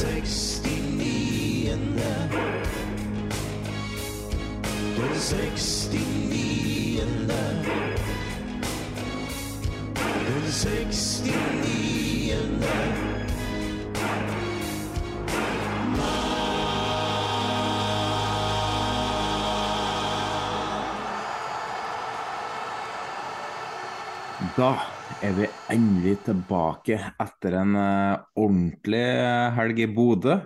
sixty in The Put sixty in The Put sixty in the Da er vi endelig tilbake etter en uh, ordentlig helg i Bodø.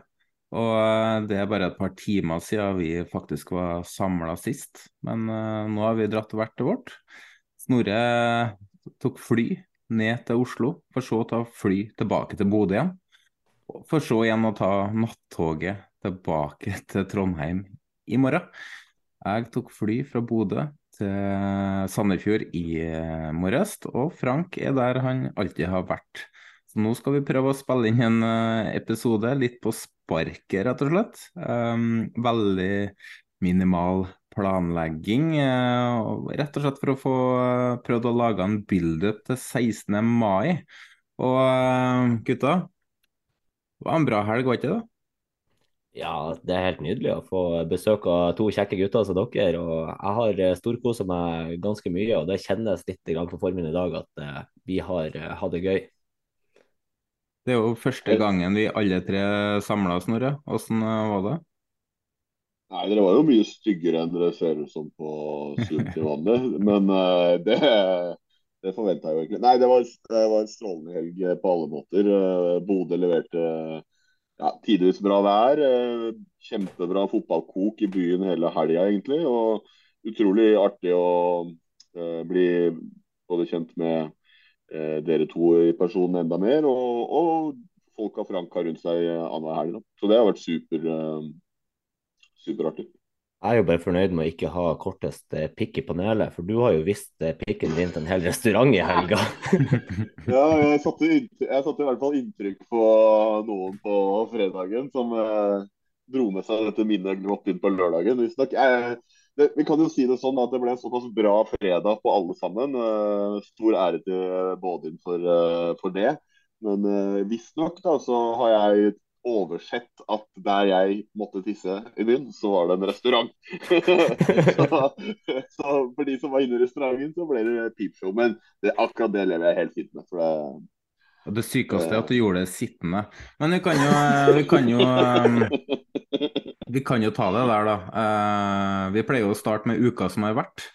Og uh, det er bare et par timer siden vi faktisk var samla sist. Men uh, nå har vi dratt hvert til vårt. Snorre tok fly ned til Oslo, for så å ta fly tilbake til Bodø igjen. For så igjen å ta nattoget tilbake til Trondheim i morgen. Jeg tok fly fra Bodø til Sandefjord i eh, morges, og Frank er der han alltid har vært. Så nå skal vi prøve å spille inn en eh, episode litt på sparket, rett og slett. Um, veldig minimal planlegging, eh, rett og slett for å få eh, prøvd å lage en build-up til 16. mai. Og eh, gutta, det var en bra helg, var ikke det? Ja, det er helt nydelig å få besøk av to kjekke gutter som dere. Og jeg har eh, storkosa meg ganske mye, og det kjennes litt på formen i dag at eh, vi har eh, hatt det gøy. Det er jo første gangen vi alle tre samla, Snorre. Eh, var det? Nei, dere var jo mye styggere enn dere ser ut som på Zoom til vanlig. Men det, det forventa jeg jo egentlig. Nei, det var, det var en strålende helg på alle måter. Bodø leverte ja, tidvis bra vær. eh, Kjempebra fotballkok i byen hele helga, egentlig. Og utrolig artig å eh, bli både kjent med eh, dere to i personen enda mer, og, og folka Frank har rundt seg annenhver helg. Så det har vært super, superartig. Jeg er jo bare fornøyd med å ikke ha kortest eh, pikk i panelet, for du har jo visst eh, pikken din til en hel restaurant i helga. Ja, jeg satte, jeg satte i hvert fall inntrykk på noen på fredagen som eh, dro med seg dette minnet opp inn på lørdagen. visstnok. Det, vi kan jo si det sånn at det ble en såpass bra fredag på alle sammen. Eh, stor ære til Bådin for, eh, for det. Men eh, visstnok så har jeg oversett at der jeg måtte tisse i byen, så var det en restaurant. så, så for de som var inne i restauranten, så ble det peepshow. Men det, akkurat det lever jeg helt fint med. For det, det sykeste er at du gjorde det sittende. Men vi kan jo, vi kan jo, um, vi kan jo ta det der, da. Eh, Vi pleier jo å starte med uka som har vært.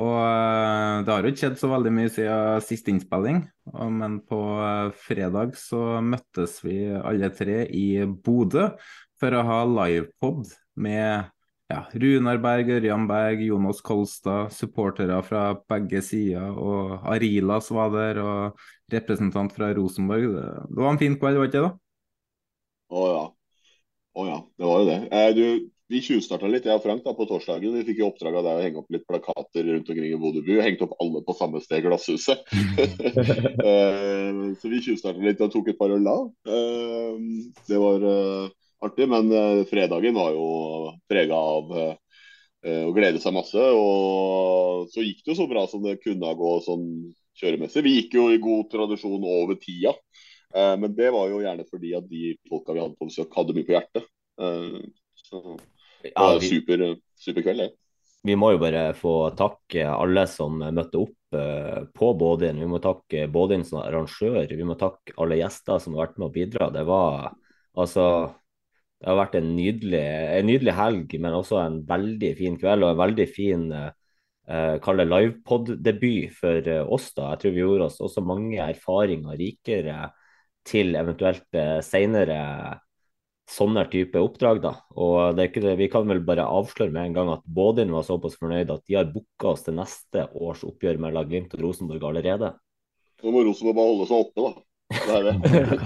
Og eh, det har jo ikke skjedd så veldig mye siden siste innspilling. Men på eh, fredag så møttes vi alle tre i Bodø for å ha livepod med ja, Runar Berg, Ørjan Berg, Jonas Kolstad, supportere fra begge sider. Og Arilas var der, og representant fra Rosenborg. Det, var en fin kveld, var det ikke det? Å ja. Å ja, det var jo det. Eh, du, vi tjuvstarta litt, jeg og Frank, da, på torsdagen. Vi fikk jo oppdrag av deg å henge opp litt plakater rundt omkring i Bodø by. Hengte opp alle på samme sted, Glasshuset. Eh, så vi tjuvstarta litt og tok et par øl da. Eh, det var eh, artig, men fredagen var jo prega av å glede seg masse. Og så gikk det jo så bra som det kunne gå sånn kjøremessig. Vi gikk jo i god tradisjon over tida. Men det var jo gjerne fordi at de folka vi hadde på besøk, hadde mye på hjertet. Så Ja, vi, super, super kveld, det. vi må jo bare få takke alle som møtte opp uh, på Bådin. Vi må takke Bådin som arrangør. Vi må takke alle gjester som har vært med å bidra. Det var altså det har vært en nydelig, en nydelig helg, men også en veldig fin kveld og en veldig fin uh, kall det livepod-debut for oss. da. Jeg tror vi gjorde oss også mange erfaringer rikere til eventuelt senere sånne type oppdrag. da. Og det er ikke det, Vi kan vel bare avsløre med en gang at Bådin var såpass fornøyd at de har booka oss til neste års oppgjør mellom Glimt og Rosenborg allerede. Nå må Rosenborg bare holde seg oppe, da. Det er det.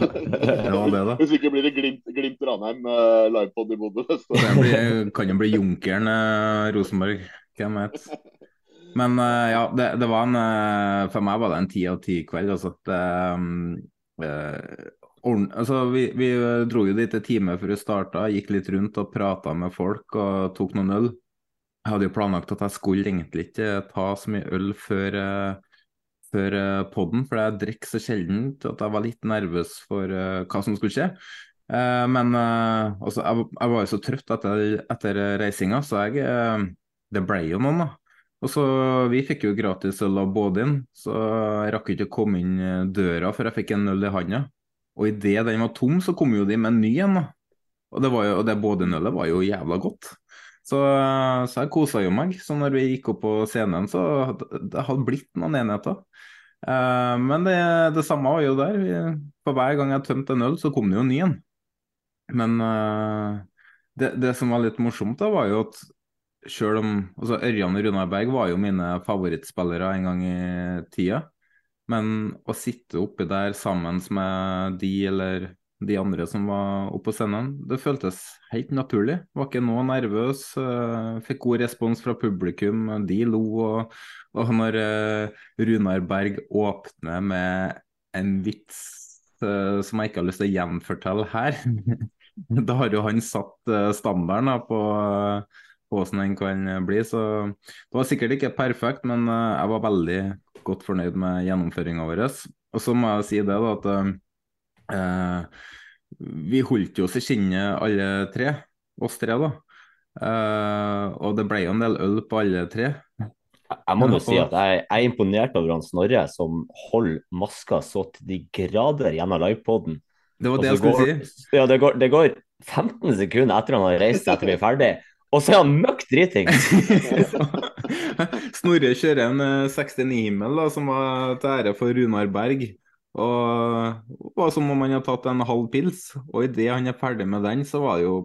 ja, det da. Hvis ikke blir det Glimt, glimt Ranheim uh, livepod i Bodø. Det kan jo bli Junkeren uh, Rosenborg, hvem vet. Men uh, ja, det, det, var en uh, For meg var det en ti av ti kveld. Altså. at, um, altså, vi, vi, dro jo dit en time før vi starta, gikk litt rundt og prata med folk og tok noen øl. Jeg hadde jo planlagt at jeg skulle egentlig ikke ta så mye øl før, uh, før poden, podden, for jeg drikker så sjelden at jeg var litt nervøs for uh, hva som skulle skje. men altså, jeg, var jo så trøtt etter, etter reisinga, så jeg Det ble jo noen, da. Og så Vi fikk jo gratis øl av Bådin, så jeg rakk ikke å komme inn døra før jeg fikk en øl i handa. Og idet den var tom, så kom jo de med en ny en. Og det, var jo, det bådenølet var jo jævla godt. Så, så jeg kosa jo meg. Så når vi gikk opp på scenen, så det hadde blitt noen enheter. Uh, men det, det, samme var jo der. For hver gang jeg tømte en øl, så kom det jo en ny en. Men uh, det, det, som var litt morsomt, da, var jo at selv om altså Ørjan og Runar Berg var jo mine favorittspillere en gang i tida. Men å sitte oppi der sammen med de eller de andre som var oppe på scenen, det føltes helt naturlig. Var ikke noe nervøs. Eh, fikk god respons fra publikum. De lo. Og, og når uh, Runar Berg åpner med en vits uh, som jeg ikke har lyst til å gjenfortelle her, da har jo han satt standarden da, på på hvordan den kan bli. Så det var sikkert ikke perfekt, men jeg var veldig godt fornøyd med gjennomføringa vår. Og så må jeg si det, da, at eh, vi holdt jo oss i skinnet alle tre, oss tre, da. Eh, og det ble jo en del øl på alle tre. Jeg må jo si at jeg, jeg er imponert over han Snorre som holder maska så til de grader gjennom livepoden. Det var det jeg skulle går, si. Ja, det går, det går 15 sekunder etter han har reist etter vi er ferdig, og så er han møkk driting! Snorre kjører en 69-himmel eh, som var til ære for Runar Berg. Og det var som om han hadde tatt en halv pils. Og idet han er ferdig med den, så var det jo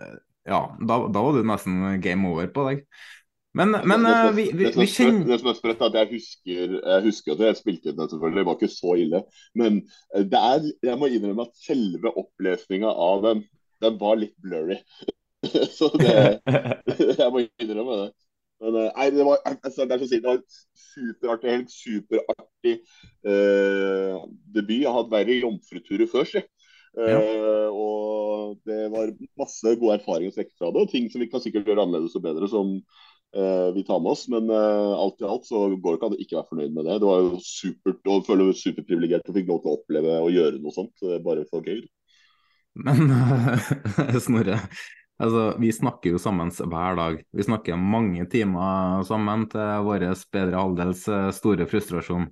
eh, Ja, da, da var det nesten game over på deg. Men, men det, det, vi, vi, vi kjenner Det som er sprøtt, er at jeg husker, jeg husker at jeg spilte inn det, selvfølgelig. Det var ikke så ille. Men det er, jeg må innrømme at selve opplesninga av den, den var litt blurry. så det Jeg må innrømme det. Men eh, nei, det var, altså, det er så si, det var superartig helg, superartig eh, debut. Jeg har hatt verre jomfruturer før, si. Eh, ja. og det var masse gode erfaringer å trekke fra det, og ting som vi kan sikkert gjøre annerledes og bedre, som eh, vi tar med oss. Men eh, alt i alt så går det ikke an å ikke være fornøyd med det. Det var jo supert og føler meg superprivilegert og fikk lov til å oppleve og gjøre noe sånt. Bare for gøy. Men Snorre, Altså, vi snakker jo sammen hver dag. Vi snakker mange timer sammen til vår bedre halvdels eh, store frustrasjon.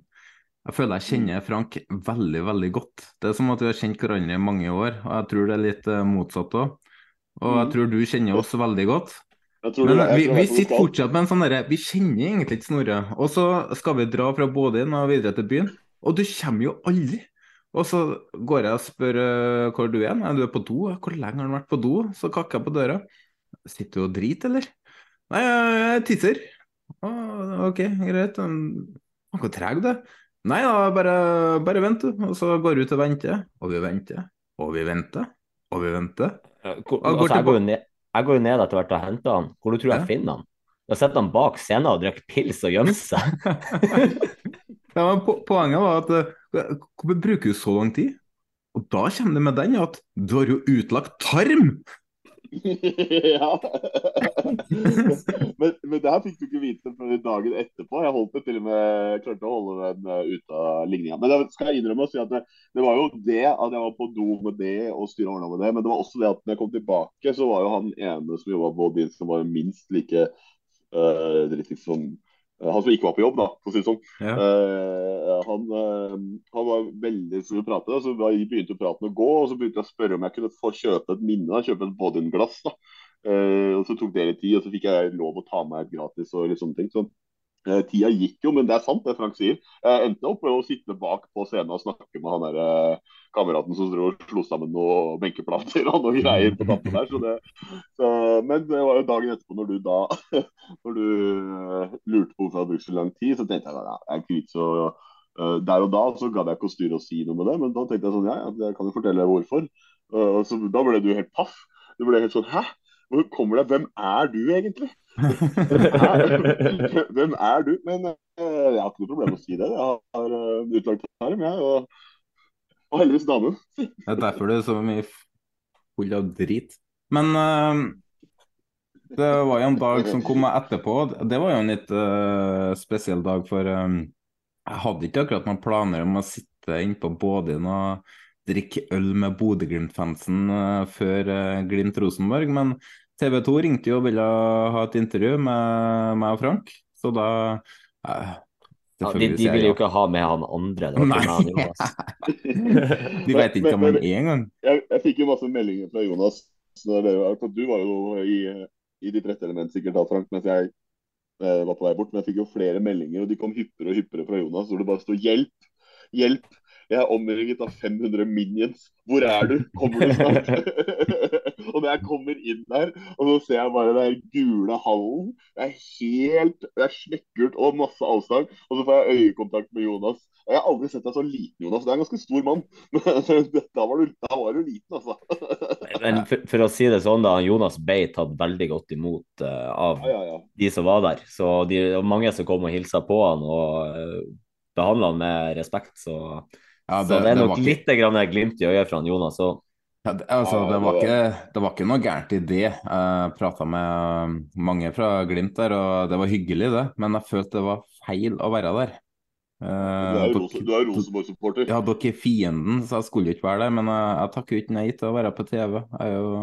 Jeg føler jeg kjenner Frank veldig, veldig godt. Det er som at vi har kjent hverandre i mange år, og jeg tror det er litt eh, motsatt òg. Og jeg mm. tror du kjenner oss veldig godt. Men vi, vi, sitter fortsatt med en sånn derre Vi kjenner egentlig ikke Snorre. Og så skal vi dra fra Bådin og videre til byen, og du kommer jo aldri. Og så går jeg og spør uh, hvor du er. Er du er på do? Hvor lenge har du vært på do? Så kakker jeg på døra. Sitter du og driter, eller? Nei, jeg tisser. Å, OK, greit. Hvor treg du er? Nei da, bare, bare vent, du. Og så går du ut og venter. Og vi venter. Og vi venter. Og vi venter. Hvor, altså, jeg, går ned, jeg, går ned, etter hvert og henter han. Hvor du tror jeg ja. finner han? Da sitter han bak scenen og drikker pils og gjemmer seg. ja, po poenget var at Hvorfor bruker du så lang tid? Og da kommer det med den at du har jo utlagt tarm! ja. men, men det her fikk du ikke vite før dagen etterpå. Jeg holdt det til og med klarte å holde den uh, ute av ligninga. Men det skal jeg innrømme å si at det, det, var jo det at jeg var på do med det og styra ordna med det. Men det var også det at når jeg kom tilbake, så var jo han ene som jobba på din som var minst like Uh, liksom, uh, han som ikke var på jobb, da, for å si det sånn. Ja. Uh, han, han, var veldig som å prate, så begynte praten å gå. Og så begynte jeg å spørre om jeg kunne få kjøpe et minne, da, kjøpe et Bodin-glass. da. og Så tok det litt tid, og så fikk jeg lov å ta med et gratis og litt sånne ting. Så Eh, tida gikk jo, men det er sant det Frank sier. Jeg endte opp med å sitte bak på scenen og snakke med han der, eh, kameraten som og slo sammen noen benkeplater og noen greier på tappen der. Så det, så, men det var jo dagen etterpå, når du da når du uh, lurte på hvorfor jeg hadde brukt så lang tid, så tenkte jeg ja, jeg er ikke så uh, Der og da så gadd jeg ikke å styre og si noe med det, men da tenkte jeg sånn ja, jeg kan jo fortelle hvorfor. Uh, så Da ble du helt paff. Du ble helt sånn hæ? Hvor kommer det? Hvem er du egentlig? Hvem er du? Men uh, jeg har ikke noe problem med å si det. Jeg har utlagt arm, jeg. Og, og heldigvis dame. det er derfor du er så mye full av drit. Men uh, det var jo en dag som kom etterpå. Det var jo en litt uh, spesiell dag, for um, jeg hadde ikke akkurat noen planer om å sitte innpå Bådin og drikke øl med Bodø-Glimt-fansen uh, før uh, Glimt-Rosenborg, men TV 2 ringte jo og ville ha et intervju med meg og Frank, så da ja, de, de vil jo ikke ha med han andre. Nei. de vet ikke om han er engang. Jeg, jeg fikk jo masse meldinger fra Jonas. Det, du var jo i, i ditt rette element sikkert da, Frank, mens jeg eh, var på vei bort. Men jeg fikk jo flere meldinger, og de kom hyppigere og hyppigere fra Jonas. Hvor det bare sto 'hjelp', 'hjelp'. Jeg er omringet av 500 minions. Hvor er du? Kommer du snart? og når jeg kommer inn der, og så ser jeg bare den gule hallen Det er helt Det er smekkert og masse avstand. Og så får jeg øyekontakt med Jonas. Og Jeg har aldri sett deg så liten, Jonas. Du er en ganske stor mann. da, var du, da var du liten, altså. Men for, for, å si det sånn, da. Jonas ble tatt veldig godt imot uh, av ja, ja, ja. de som var der. Så de, det var mange som kom og hilsa på han og uh, behandla han med respekt. Så ja, det, så det er nok det litt grann glimt i øyet fra Jonas òg. Ja, det, altså, det, var ikke, det var ikke noe gærent i det. Jeg prata med mange fra Glimt der, og det var hyggelig, det. Men jeg følte det var feil å være der. Du er jo Rosenborg-supporter. Ja, dere er fienden, så jeg skulle ikke være der. Men jeg, jeg takker ikke nei til å være på TV. Jeg er jo,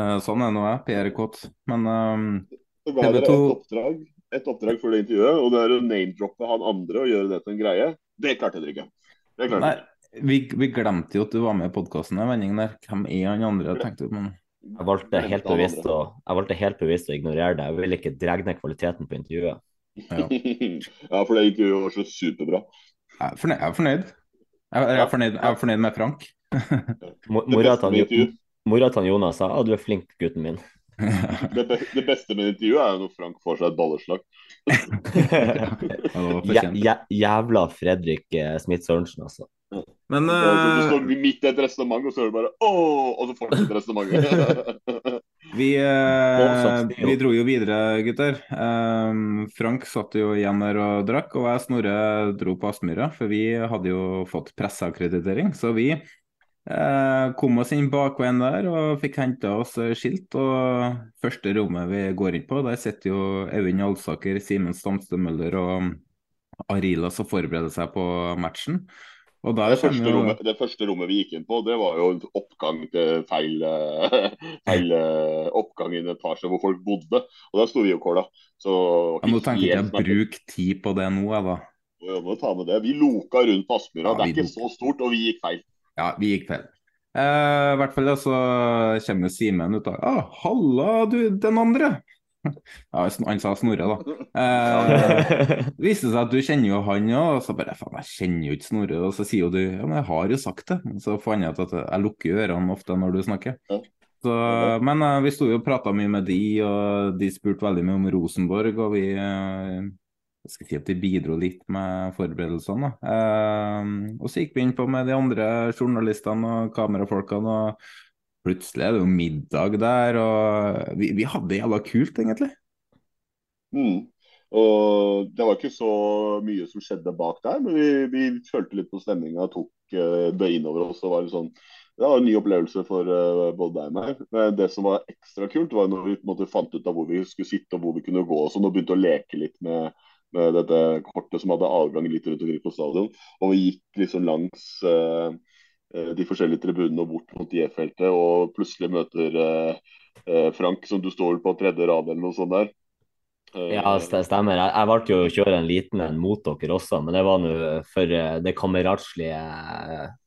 uh, sånn er nå jeg, PR-kåt. Men um, et oppdrag, et oppdrag for det intervjuet, og det er å name-droppe han andre og gjøre det til en greie. Det klarte dere ikke. Det klarte Nei, vi, vi, glemte jo at du var med i podkasten Hvem er han andre? tenkte men... Jeg valgte helt bevisst å, jeg valgte helt bevisst å ignorere det. Jeg ville ikke dra ned kvaliteten på intervjuet. Ja. ja, for det intervjuet var så superbra. Jeg er fornøyd. Jeg er fornøyd, jeg er fornøyd, jeg er fornøyd med Frank. Mora til Jonas sa at du er flink, gutten min. det, be det, beste med intervjuet er jo når Frank får seg et balleslag. jævla Fredrik eh, Smith Sørensen, altså. Men uh... Du står midt i et resonnement, og så hører du bare ååå, og så fortsetter resonnementet. vi, uh, vi dro jo videre, gutter. Um, Frank satt jo igjen der og drakk, og jeg Snorre dro på Aspmyra, for vi hadde jo fått presseakkreditering. Så vi kom oss inn bakveien der og fikk henta oss skilt. Og første rommet vi går inn på, der sitter jo Øyvind Alsaker, Simen Stamstø Møller og Arila som forbereder seg på matchen. Det første, jo... rommet, det, første rommet, vi gikk inn på, det var jo en oppgang til feil, feil eh, oppgang i en etasje hvor folk bodde. Og der sto vi og kåla. Ja, nå tenker jeg ikke bruke tid på det nå, jeg, da. Ja, må ta med det. Vi loka rundt på Aspmyra. Ja, det er ikke så stort, og vi gikk feil. Ja, vi gikk feil. Eh, I hvert fall så kommer Simen ut av ah, 'Halla, du, den andre'. Ja, han sa Snorre, da. Eh, det viste seg at du kjenner jo han òg, og så bare faen, jeg kjenner jo ikke Snorre. Og så sier jo du ja, men jeg har jo sagt det. Så fant jeg ut at jeg lukker ørene ofte når du snakker. Så, men eh, vi sto jo og prata mye med de, og de spurte veldig mye om Rosenborg. Og vi jeg skal si at de bidro litt med forberedelsene. Uh, og så gikk vi inn på med de andre journalistene og kamerafolkene. og Plutselig er det jo middag der, og vi, vi hadde det jævla kult, egentlig. Mm. Og Det var ikke så mye som skjedde bak der, men vi, vi følte litt på stemninga tok uh, det innover oss. og var litt sånn, Det var en ny opplevelse for uh, både deg og meg. Men det som var ekstra kult, var når vi måte, fant ut av hvor vi skulle sitte og hvor vi kunne gå. og sånn, og begynte å leke litt med, med dette kortet som hadde adgang litt rundt omkring på stadion. Og vi gikk liksom langs uh, Eh, de forskjellige tribunene og bort mot J-feltet, og plutselig møter eh, eh, Frank, som du står på tredje rad eller noe sånt der. Ja, det stemmer. Jeg, jeg valgte jo å kjøre en liten en mot dere også, men det var nå for eh, det kameratslige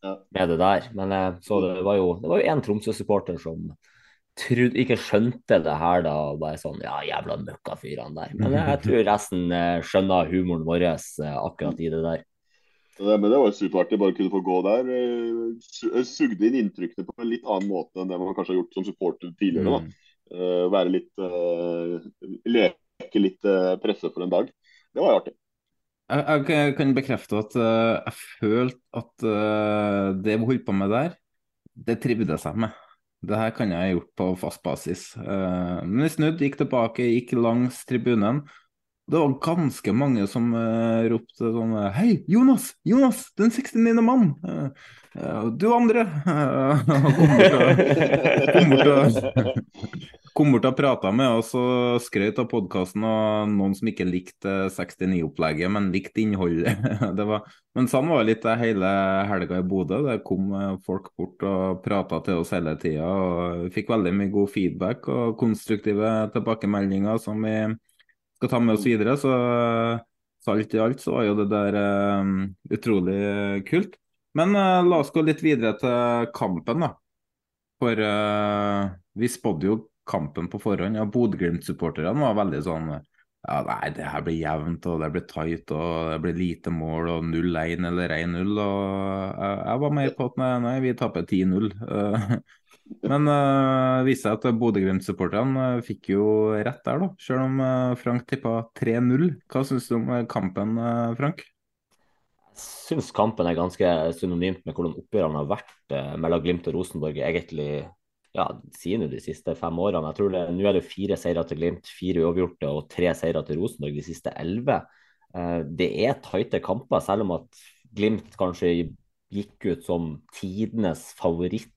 med det der. Men så det var jo det var jo én Tromsø-supporter som trodde, ikke skjønte det her da, og bare sånn Ja, jævla møkkafyrene der. Men jeg tror resten skjønner humoren vår akkurat i det der. Ja, men det var superartig bare kunne få gå der. Sugde inn inntrykkene på en litt annen måte enn det man kanskje har gjort som supporter tidligere. Mm. da. være litt Leke litt presse for en dag. Det var jo artig. Jeg, jeg kan bekrefte at jeg følte at det vi holdt på med der, det trivdes jeg med. Det her kan jeg ha gjort på fast basis. men vi snudde, gikk tilbake, gikk langs tribunen det var ganske mange som uh, ropte sånn Hei, Jonas! Jonas! Den 69. mann! Uh, uh, du andre! kom bort og kom bort og prata med oss og skrøt av podkasten og noen som ikke likte 69-opplegget, men likte innholdet. var, men sånn var litt det hele helga i Bodø. Det kom folk bort og prata til oss hele tida. Og fikk veldig mye god feedback og konstruktive tilbakemeldinger som vi skal ta med oss videre. Så, så alt i alt så var jo det der um, utrolig kult. Men uh, la oss gå litt videre til kampen, da. For uh, vi spådde jo kampen på forhånd. Ja, Bodø-Glimt-supporterne var veldig sånn ja, nei, det her blir jevnt, og det blir tight, og det blir lite mål, og 0-1 eller 1-0. Og jeg, jeg, var med på at nei, nei vi taper 10-0. Men uh, viste seg at Bodø-Glimt-supporterne fikk jo rett der, da. Selv om Frank tippa 3-0. Hva syns du om kampen, Frank? Jeg syns kampen er ganske synonymt med hvordan oppgjørene har vært mellom Glimt og Rosenborg egentlig ja, siden de siste fem årene. Jeg tror det, Nå er det fire seire til Glimt, fire uavgjorte og tre seire til Rosenborg de siste elleve. Det er tighte kamper, selv om at Glimt kanskje gikk ut som tidenes favoritt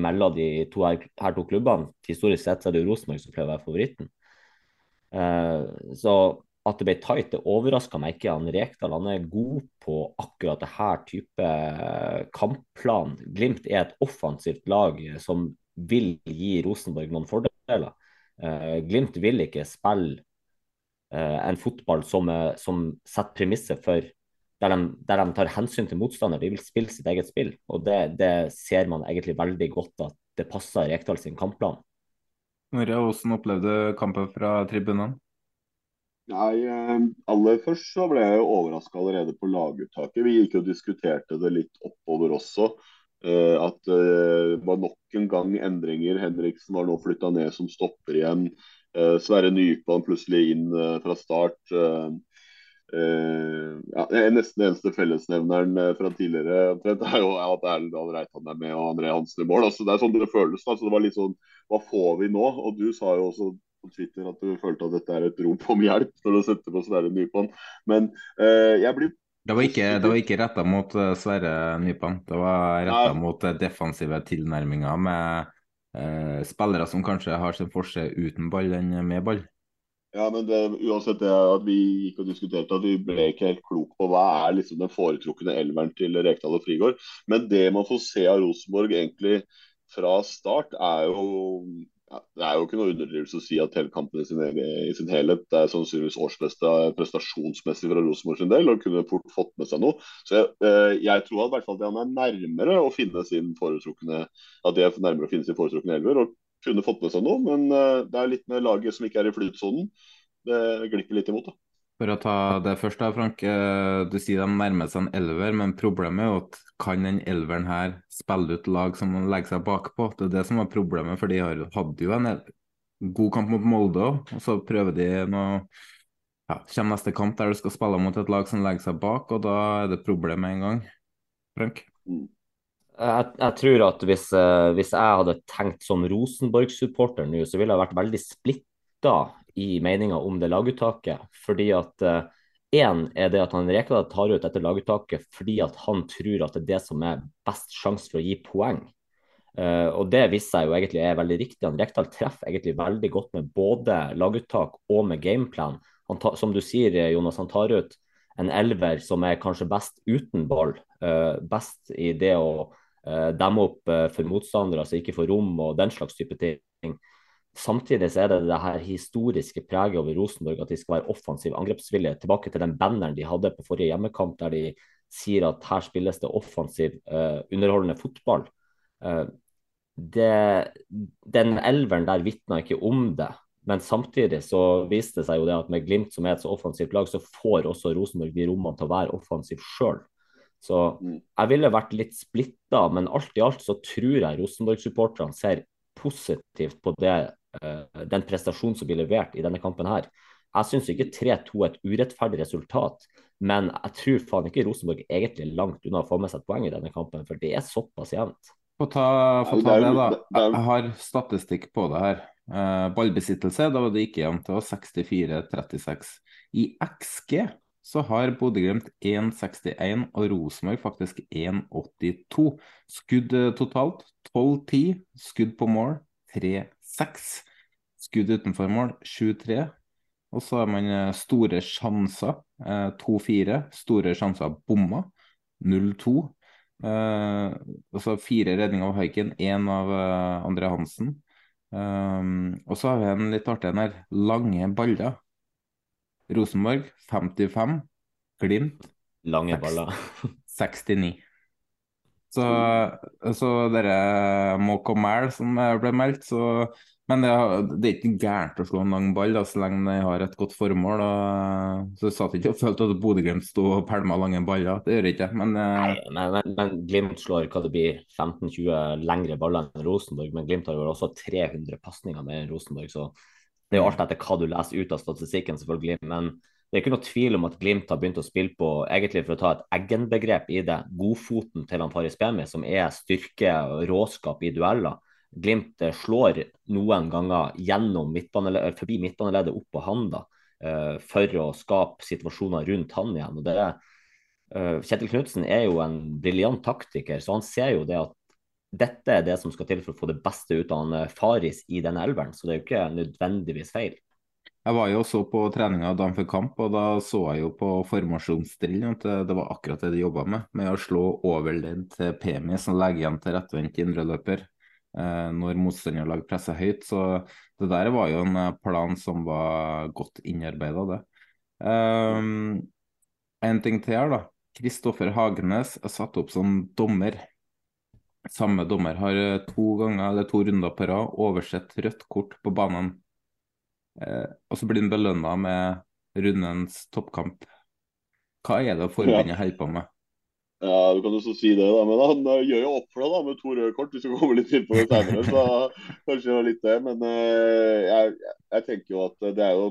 mellom de to her, her, to klubbene. Historisk sett er det Rosenborg som pleier å være favoritten. Uh, så at det ble tight, det overraska meg ikke. Han Rekdal han er god på akkurat det her type eh, kampplan. Glimt er et offensivt lag som vil gi Rosenborg noen fordeler. Uh, Glimt vil ikke spille uh, en fotball som, som setter premisset for der de, der de, tar hensyn til motstander. De vil spille sitt eget spill. Og det, det ser man egentlig veldig godt at det passer Rekdal sin kampplan. Snorre, hvordan opplevde kampen fra tribunene? Nei, eh, Aller først så ble jeg jo overraska allerede på laguttaket. Vi gikk og diskuterte det litt oppover også. Eh, at eh, det var nok en gang endringer. Henriksen var nå flytta ned som stopper igjen. Sverre Nypan plutselig inn fra start. Uh, ja, Nesten eneste fellesnevneren fra tidligere omtrent er jo at Erlend Dahl Reitan er med og André Hansen i mål. Altså, det er sånn det føles. Altså, det var litt sånn Hva får vi nå? Og du sa jo også på Twitter at du følte at dette er et rop om hjelp når du setter på Sverre Nypan. Men uh, jeg blir det var ikke, det ikke retta mot Sverre Nypan. Det var retta mot defensive tilnærminger med spillere som kanskje har sin forse uten ball enn med ball. Ja, men det, uansett det at vi gikk og diskuterte, at vi ble ikke helt klok på hva er liksom den foretrukne elveren til Rekdal og Frigård. Men det man får se av Rosenborg egentlig fra start, er jo ja, Det er jo ikke noe underdrivelse å si at hele kampen i sin, i sin helhet det er sannsynligvis årsbeste prestasjonsmessig fra Rosenborg sin del, og kunne fort fått med seg noe. Så jeg, eh, jeg tror at, hvert fall at han er nærmere å finne sin foretrukne at det er nærmere å finne sin foretrukne elver. og kunne fått med seg noe, men uh, det er litt med laget som ikke er i flytsonen. Det glipper litt imot. da. For å ta det først, da, Frank. Eh, du sier de nærmer seg en elver, men problemet er jo at kan den elveren her spille ut lag som legger seg bakpå? Det er det som var problemet, for de hadde jo en god kamp mot Molde òg, og så prøver de nå ja, kommer neste kamp der du skal spille mot et lag som legger seg bak, og da er det problem med en gang. Frank? Jeg, jeg, tror at hvis, uh, hvis, jeg hadde tenkt som Rosenborg-supporter nå, så ville jeg vært veldig splitta i meninga om det laguttaket. Fordi at én uh, er det at han Rekdal tar ut dette laguttaket fordi at han tror at det er det som er best sjanse for å gi poeng. Uh, og det viser seg jo egentlig er veldig riktig. Han Rekdal treffer egentlig veldig godt med både laguttak og med gameplan. Tar, som du sier, Jonas, han tar ut en elver som er kanskje best uten ball. best i det å uh, demme opp uh, for motstandere, altså ikke få rom og den slags type ting. Samtidig så er det det her historiske preget over Rosenborg at de skal være offensiv angrepsvillige. Tilbake til den banneren de hadde på forrige hjemmekamp, der de sier at her spilles det offensiv, uh, underholdende fotball. Uh, det, den elveren der vitna ikke om det. Men samtidig så viste det seg jo det at med Glimt som er et så offensivt lag, så får også Rosenborg de rommene til å være offensiv sjøl. Så mm. jeg ville vært litt splitta, men alt i alt så tror jeg Rosenborg-supporterne ser positivt på det, den prestasjonen som blir levert i denne kampen her. Jeg syns ikke 3-2 er et urettferdig resultat, men jeg tror faen ikke Rosenborg egentlig er langt unna å få med seg et poeng i denne kampen, for det er såpass jevnt. Få ta, få ta det, da. Jeg har statistikk på det her. Uh, ballbesittelse, da var det ikke jevnt. Det var 64-36. I XG så har Bodø-Glimt 1,61 og Rosenborg faktisk 1,82. Skudd uh, totalt 12-10. Skudd på mål 3-6. Skudd utenfor mål 7-3. Og så har man uh, store sjanser 2-4. Store sjanser bomma 0-2. og så fire redninger av Haiken, én av André Hansen. Og så har vi en litt artig en her. Lange baller. Rosenborg 55. Glimt Lange baller. 69. Så, så dere mæl, som ble meldt, så men det, det, er ikke gærent å slå en lang ball da, så lenge de har et godt formål. Og, så jeg satt ikke og følte at Bodø-Glimt sto og pælma lange baller. Det gjør jeg ikke. Men, eh, Nei, men, men, Glimt slår hva det blir 15-20 lengre baller enn Rosenborg. Men Glimt har jo også 300 pasninger mer enn Rosenborg. Så det er jo alt etter hva du leser ut av statistikken, selvfølgelig. Men det er ikke noe tvil om at Glimt har begynt å spille på, egentlig for å ta et Eggen-begrep i det, godfoten til han Faris Bemi, som er styrke og råskap i dueller. Glimt eh, slår noen ganger gjennom midtbanele, eh, forbi midtbaneleddet opp på han da, uh, for å skape situasjoner rundt han igjen. og det er, uh, Kjetil Knutsen er jo en briljant taktiker, så han ser jo det at dette er det som skal til for å få det beste ut av han Faris i denne elveren. Så det er jo ikke nødvendigvis feil. Jeg var jo også på treninga dagen før kamp, og da så jeg jo på formasjonsdrillen at det, var akkurat det de jobba med. Med å slå overledd til PMI som legger igjen til rettvendt indreløper eh, når motstanderlag presser høyt. Så det der var jo en eh, plan som var godt innarbeida, det. Um, en ting til her, da. Kristoffer Hagenes er satt opp som dommer. Samme dommer har eh, to ganger eller to runder på rad oversett rødt kort på banen. Eh, og så blir han belønna med rundens toppkamp. Hva er det forbundet holder på med? Ja, du kan jo så si det, da. Men han uh, gjør jo opp for det da, med to røde kort, hvis vi kommer litt inn på det senere. Så kanskje det var litt det. Men uh, jeg, jeg, tenker jo at det er jo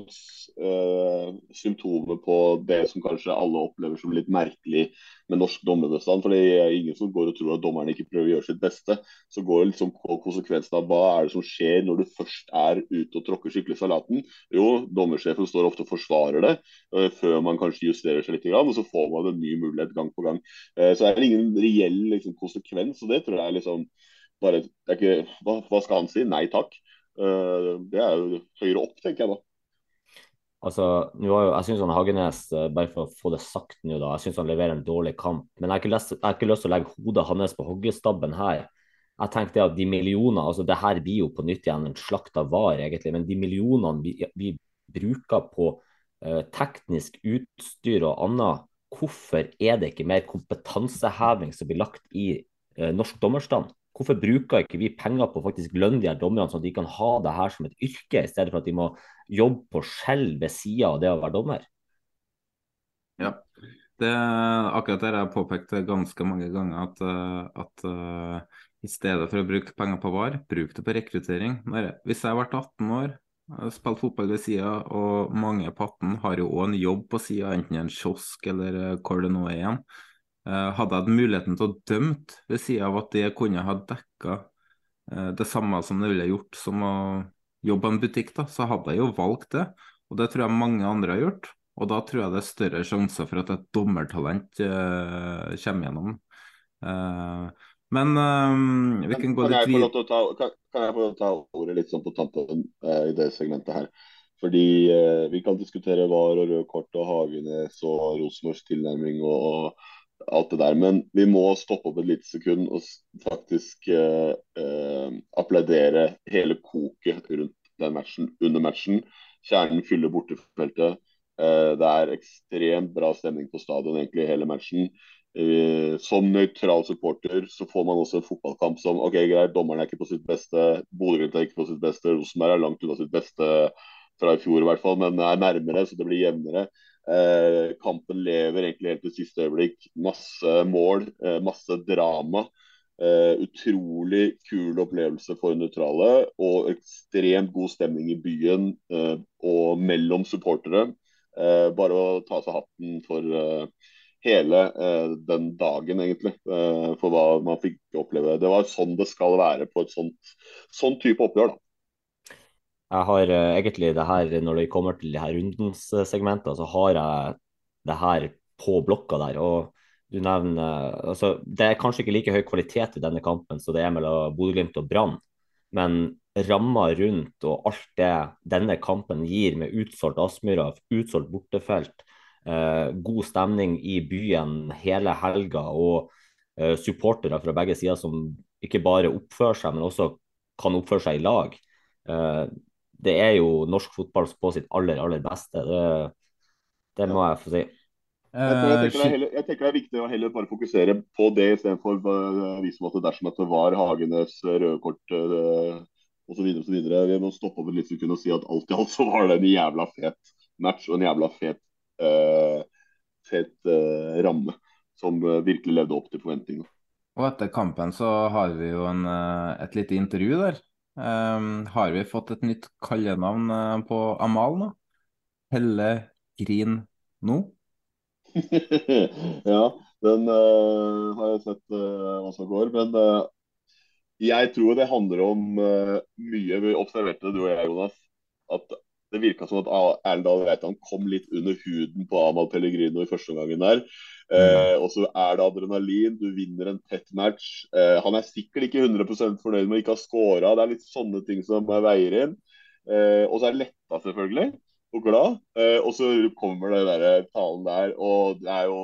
uh, symptomer på det som kanskje alle opplever som litt merkelig med norsk dommerbestand. For det er ingen som går og tror at dommerne ikke prøver å gjøre sitt beste. Så går det liksom konsekvensen av hva er det som skjer når du først er ute og tråkker skikkelig salaten. Jo, dommersjefen står ofte og forsvarer det uh, før man kanskje justerer seg litt, og så får man en ny mulighet gang på gang. Så så er det ingen reell liksom, konsekvens, og det tror jeg er liksom bare, er ikke, hva, hva, skal han si? Nei takk. Uh, det er jo høyere opp, tenker jeg da. Altså, jo, jeg syns Hagenes, eh, bare for å få det sagt nå, da, jeg synes han leverer en dårlig kamp. Men jeg har lyst, jeg har ikke lyst til å legge hodet hans på hoggestabben her. Jeg tenkte at de millioner, altså det her blir jo på nytt igjen en slakt av var, egentlig. Men de millionene vi, vi bruker på uh, teknisk utstyr og annet, hvorfor er det ikke mer kompetanseheving som blir lagt i uh, norsk dommerstand? Hvorfor bruker ikke vi penger på å faktisk lønne de her dommerne, sånn at de kan ha det her som et yrke, i stedet for at de må jobbe på skjell ved sida av det å være dommer? Ja, det akkurat jeg har påpekt ganske mange ganger, at, eh, at uh, i stedet for å bruke penger på VAR, bruk det på rekruttering. Når, hvis jeg har vært 18 år, spilt fotball ved sida, og mange på 18 har jo òg en jobb på sida, enten i en kiosk eller eh, hvor det nå er igjen. Eh, hadde jeg muligheten til å dømt ved sida av at det kunne ha dekka eh, det samme som det ville gjort som å jobbe i en butikk, da, så hadde jeg jo valgt det. Og det tror jeg mange andre har gjort. Og da tror jeg det er større sjanser for at et dommertalent uh, kommer gjennom. Uh, men uh, vi kan gå litt videre. Kan, kan, jeg få ta ordet litt sånn på tampen i det segmentet her? Fordi vi kan diskutere VAR og røde kort og Hagenes og Rosenborgs tilnærming og, og alt det der. Men vi må stoppe opp et lite sekund og faktisk eh, eh, applaudere hele koket rundt den matchen under matchen. Kjernen fyller bortefeltet. Eh, det er ekstremt bra stemning på stadion egentlig hele matchen. Eh, som nøytral supporter så får man også en fotballkamp som ok, greit, dommeren er ikke på sitt beste, Bodø-Glimt er ikke på sitt beste, Rosenberg er langt unna sitt beste fra i fjor i hvert fall, men er nærmere, så det blir jevnere. Eh, kampen lever egentlig helt til siste øyeblikk. Masse mål, eh, masse drama. Eh, utrolig kul opplevelse for nøytrale og ekstremt god stemning i byen eh, og mellom supportere. Eh, bare å ta seg hatten for eh, hele den dagen, egentlig, for hva man fikk oppleve. Det var sånn det skal være på et sånt, sånn type oppgjør. da. Jeg har uh, egentlig det her, når det kommer til de her rundens segmenter, så har jeg det her på blokka der. og du nevner, altså Det er kanskje ikke like høy kvalitet i denne kampen som det er mellom Bodø-Glimt og Brann, men ramma rundt og alt det denne kampen gir, med utsolgt Aspmyra, utsolgt bortefelt, uh, god stemning i byen hele helga og uh, supportere fra begge sider som ikke bare oppfører seg, men også kan oppføre seg i lag. Uh, det er jo norsk fotball på sitt aller, aller beste. Det, det må jeg få si. Jeg, jeg, tenker heller, jeg, tenker det er viktig å heller bare fokusere på det istedenfor å vise at dersom at det var Hagenes røde kort uh, osv. Vi må stoppe opp litt sekund og si at alt i alt så var det en jævla fet match og en jævla fet, uh, fet uh, ramme som virkelig levde opp til forventningene. Og etter kampen så har vi jo en, et lite intervju der Um, har vi fått et nytt kallenavn uh, på Amal nå? Helle Grin nå? ja, den uh, har jeg sett uh, hva som går. Men jeg tror det handler om mye. Vi observerte du og jeg, Jonas, at det virka som at Erlendal Reitan kom litt under huden på Amal Pellegrino i første omgangen der. Eh, og så er det adrenalin, du vinner en tett match. Eh, han er sikkert ikke 100 fornøyd med å ikke ha scora. Det er litt sånne ting som veier inn. Eh, og så er letta, selvfølgelig, og glad. Eh, og så kommer det der talen der, og det er jo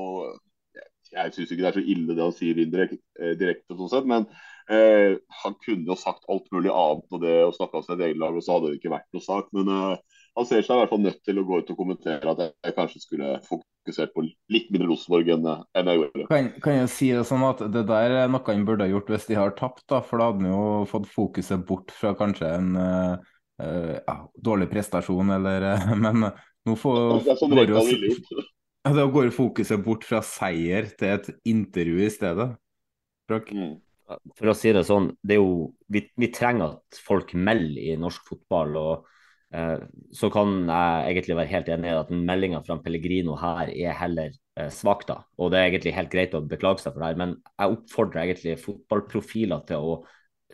Jeg, syns ikke det er så ille det han sier indirekte, eh, direkte, sånn sett, men eh, han kunne jo sagt alt mulig annet og det og snakka om sitt eget lag, og så hadde det ikke vært noe sak. men han ser seg i hvert fall nødt til å gå ut og kommentere at jeg kanskje skulle fokusert på litt mindre Rosenborg enn, enn jeg gjorde. Kan, kan, jeg si det sånn at det der er noe han burde ha gjort hvis de har tapt, da, for da hadde han jo fått fokuset bort fra kanskje en uh, uh, dårlig prestasjon, eller uh, Men nå får, det er sånn går, ja, da går fokuset bort fra seier til et intervju i stedet. Mm. For å si det sånn, det er jo, vi, vi trenger at folk melder i norsk fotball. og så kan jeg egentlig være helt enig i at meldinga fra Pellegrino her er heller eh, svak, da. Og det er egentlig helt greit å beklage seg for det her, men jeg oppfordrer egentlig fotballprofiler til å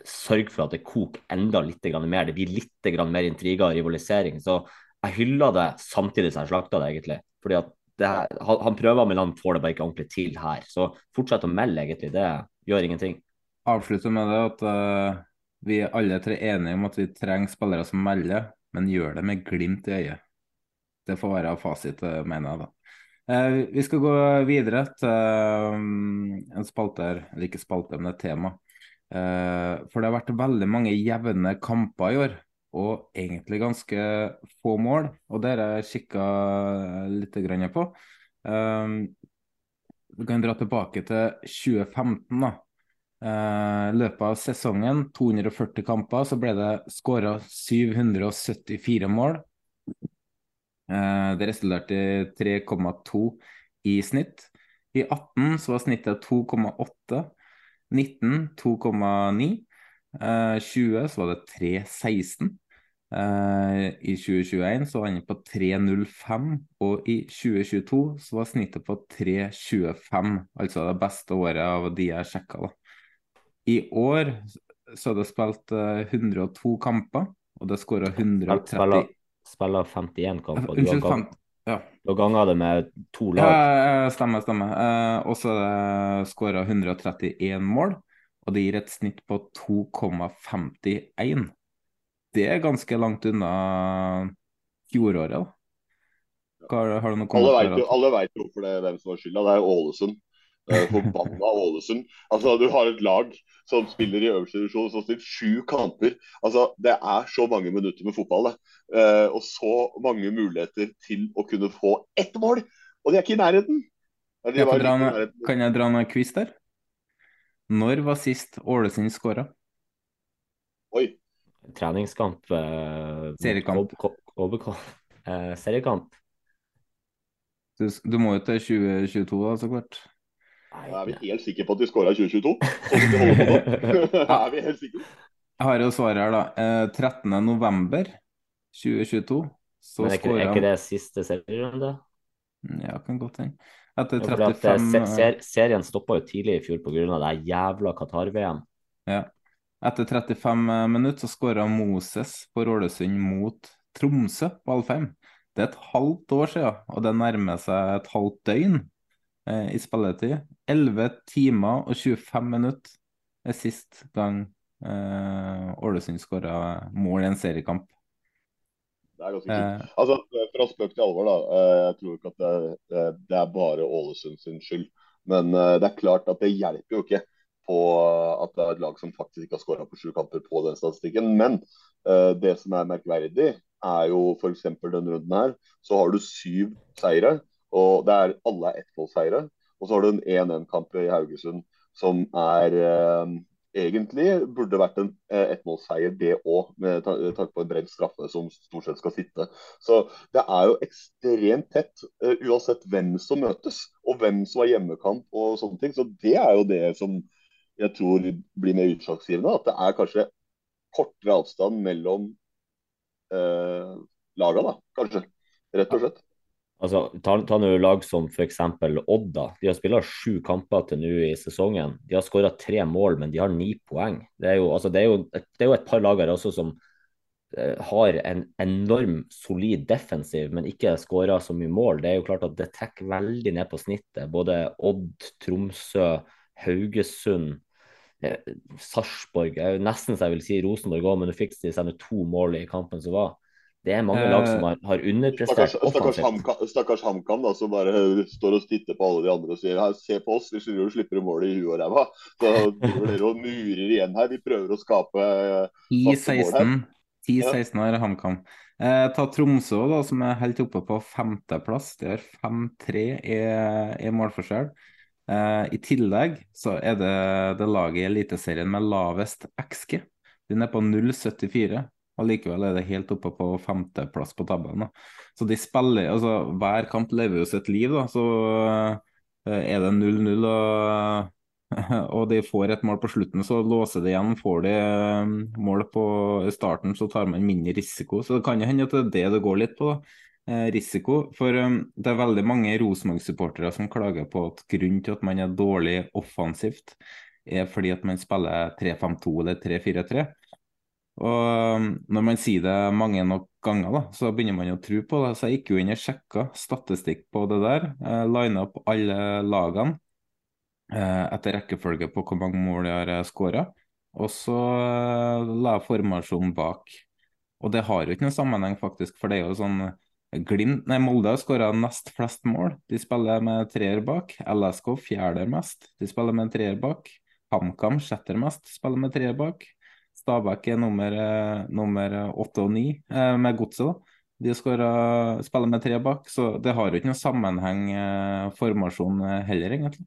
sørge for at det koker enda litt mer. Det blir litt mer intriger og rivalisering. Så jeg hyller det samtidig som jeg slakter det, egentlig. Fordi at her, han prøver, men han får det bare ikke ordentlig til her. Så fortsett å melde, egentlig. Det gjør ingenting. Avslutte med det at uh, vi er alle tre enige om at vi trenger spillere som melder men gjør det med glimt i øyet. Det får være fasit, eh, mener jeg da. Eh, vi skal gå videre til eh, en spalte eller ikke spalte, men et tema. Eh, for det har vært veldig mange jevne kamper i år, og egentlig ganske få mål. Og det har jeg kikka litt på. Um, vi kan dra tilbake til 2015. da. Eh, I løpet av sesongen, 240 kamper, så ble det skåra 774 mål. Eh, det resulterte i 3,2 i snitt. I 18 så var snittet 2,8. 19 2,9. 20 så var det 3,16. I 2021 så var han på 3,05, og i 2022 så var snittet på 3,25. Altså det beste året av de jeg sjekka. da. I år så er det spilt 102 eh, kamper, og det er skåra 130 Spiller 51 kamper. Unnskyld, gang, ja. Du har ganga det med to lag. Ja, stemmer, stemmer. Eh, og så er det skåra 131 mål, og det gir et snitt på 2,51. Det er ganske langt unna fjoråret. da. Har, har du noen kommentarer? Alle vet jo hvorfor det er hvem som har skylda. Det er Ålesund. Forbanna Ålesund. Altså, du har et lag som spiller i øverste divisjon som har spilt sju kamper. Altså, Det er så mange minutter med fotball, det. Uh, og så mange muligheter til å kunne få ett mål! Og de er ikke i nærheten. Kan jeg dra, kan jeg dra en quiz der? Når var sist Ålesund skåra? Oi. Treningskamp. Eh, seriekamp. Eh, seriekamp. Du, du, må jo til 2022, da, så klart. Er vi helt sikre på at de skåra i 2022? er vi helt sikre? Jeg har jo svaret her, da. Eh, 13.11.2022. Så Men er ikke, er ikke det siste serierunde? Ja, kan godt hende. Etter 35 ja, ser, Serien stoppa jo tidlig i fjor pga. det jævla Qatar-VM. Ja. Etter 35 minutter så skåra Moses på Ålesund mot Tromsø på Alfheim. Det er et halvt år siden, og det nærmer seg et halvt døgn eh, i spilletid. 11 timer og 25 minutter er sist gang eh, Ålesund skåra mål i en seriekamp. Det er ganske kult. Eh. Altså, Fra spøk til alvor, da. Eh, jeg tror ikke at det, det er bare Ålesund sin skyld. Men eh, det er klart at det hjelper jo ikke på at det er et lag som faktisk ikke har skåra på sju kamper på den statistikken. Men uh, det som er merkverdig, er jo f.eks. denne runden her. Så har du syv seire, og det er alle er ettmålseiere. Og så har du en 1-1-kamp i Haugesund som er eh, egentlig burde vært en eh, ettmålsseier, det òg, med tanke på en bred straffe som stort sett skal sitte. Så det er jo ekstremt tett, uh, uansett hvem som møtes, og hvem som har hjemmekamp og sånne ting. Så det er jo det som jeg tror blir mer utslagsgivende. At det er kanskje kortere avstand mellom eh, laga, da, kanskje. Rett og slett. Altså, ta, ta lag som f.eks. Odd. De har spilt sju kamper til nå i sesongen. De har skåra tre mål, men de har ni poeng. Det er jo, altså, det er jo, det er jo et par lag her også som eh, har en enorm solid defensiv, men ikke skåra så mye mål. Det er jo klart at det trekker veldig ned på snittet. Både Odd, Tromsø, Haugesund, eh, Sarpsborg Nesten så jeg vil si Rosenborg òg, men nå fikk de seg to mål i kampen som var. Det er mange lag som har, har underprestert stakkars, stakkars, HamKam, som bare står og titter på alle de andre og sier her, se på oss, vi slipper målet i huet og ræva. Så driver dere og murer igjen her. Vi prøver å skape I 16. 10-16 har HamKam. Eh, ta Tromsø, da, som er helt oppe på femteplass. De har 5-3 i, i målforskjell. Eh, I tillegg så er det det laget i Eliteserien med lavest XG. Den er på 0,74. Og likevel er det helt oppe på femteplass på tabellen. Så de spiller, altså Hver kamp lever jo sitt liv. da, Så uh, er det 0-0 og, og de får et mål på slutten, så låser de igjen. Får de uh, mål på starten, så tar man mindre risiko. Så det kan jo hende at det er det det går litt på. da. Eh, risiko. For um, det er veldig mange Rosenborg-supportere som klager på at grunnen til at man er dårlig offensivt, er fordi at man spiller 3-5-2 eller 3-4-3. Og um, når man sier det mange nok ganger, da, så begynner man å tro på det. Så jeg gikk jo inn og sjekka statistikk på det der. Eh, Lina opp alle lagene eh, etter rekkefølge på hvor mange mål de har skåra. Og så eh, la jeg formasjonen bak. Og det har jo ikke noen sammenheng, faktisk, for det er jo sånn Glimt, nei, Molde har skåra nest flest mål. De spiller med treer bak. LSK fjerde mest. De spiller med treer bak. HamKam sjetter mest, spiller med treer bak. Stabæk er nummer, eh, nummer åtte og ni eh, med godset. De skårer, spiller med tre bak, så det har jo ikke noen sammenheng, eh, formasjon eh, heller, egentlig.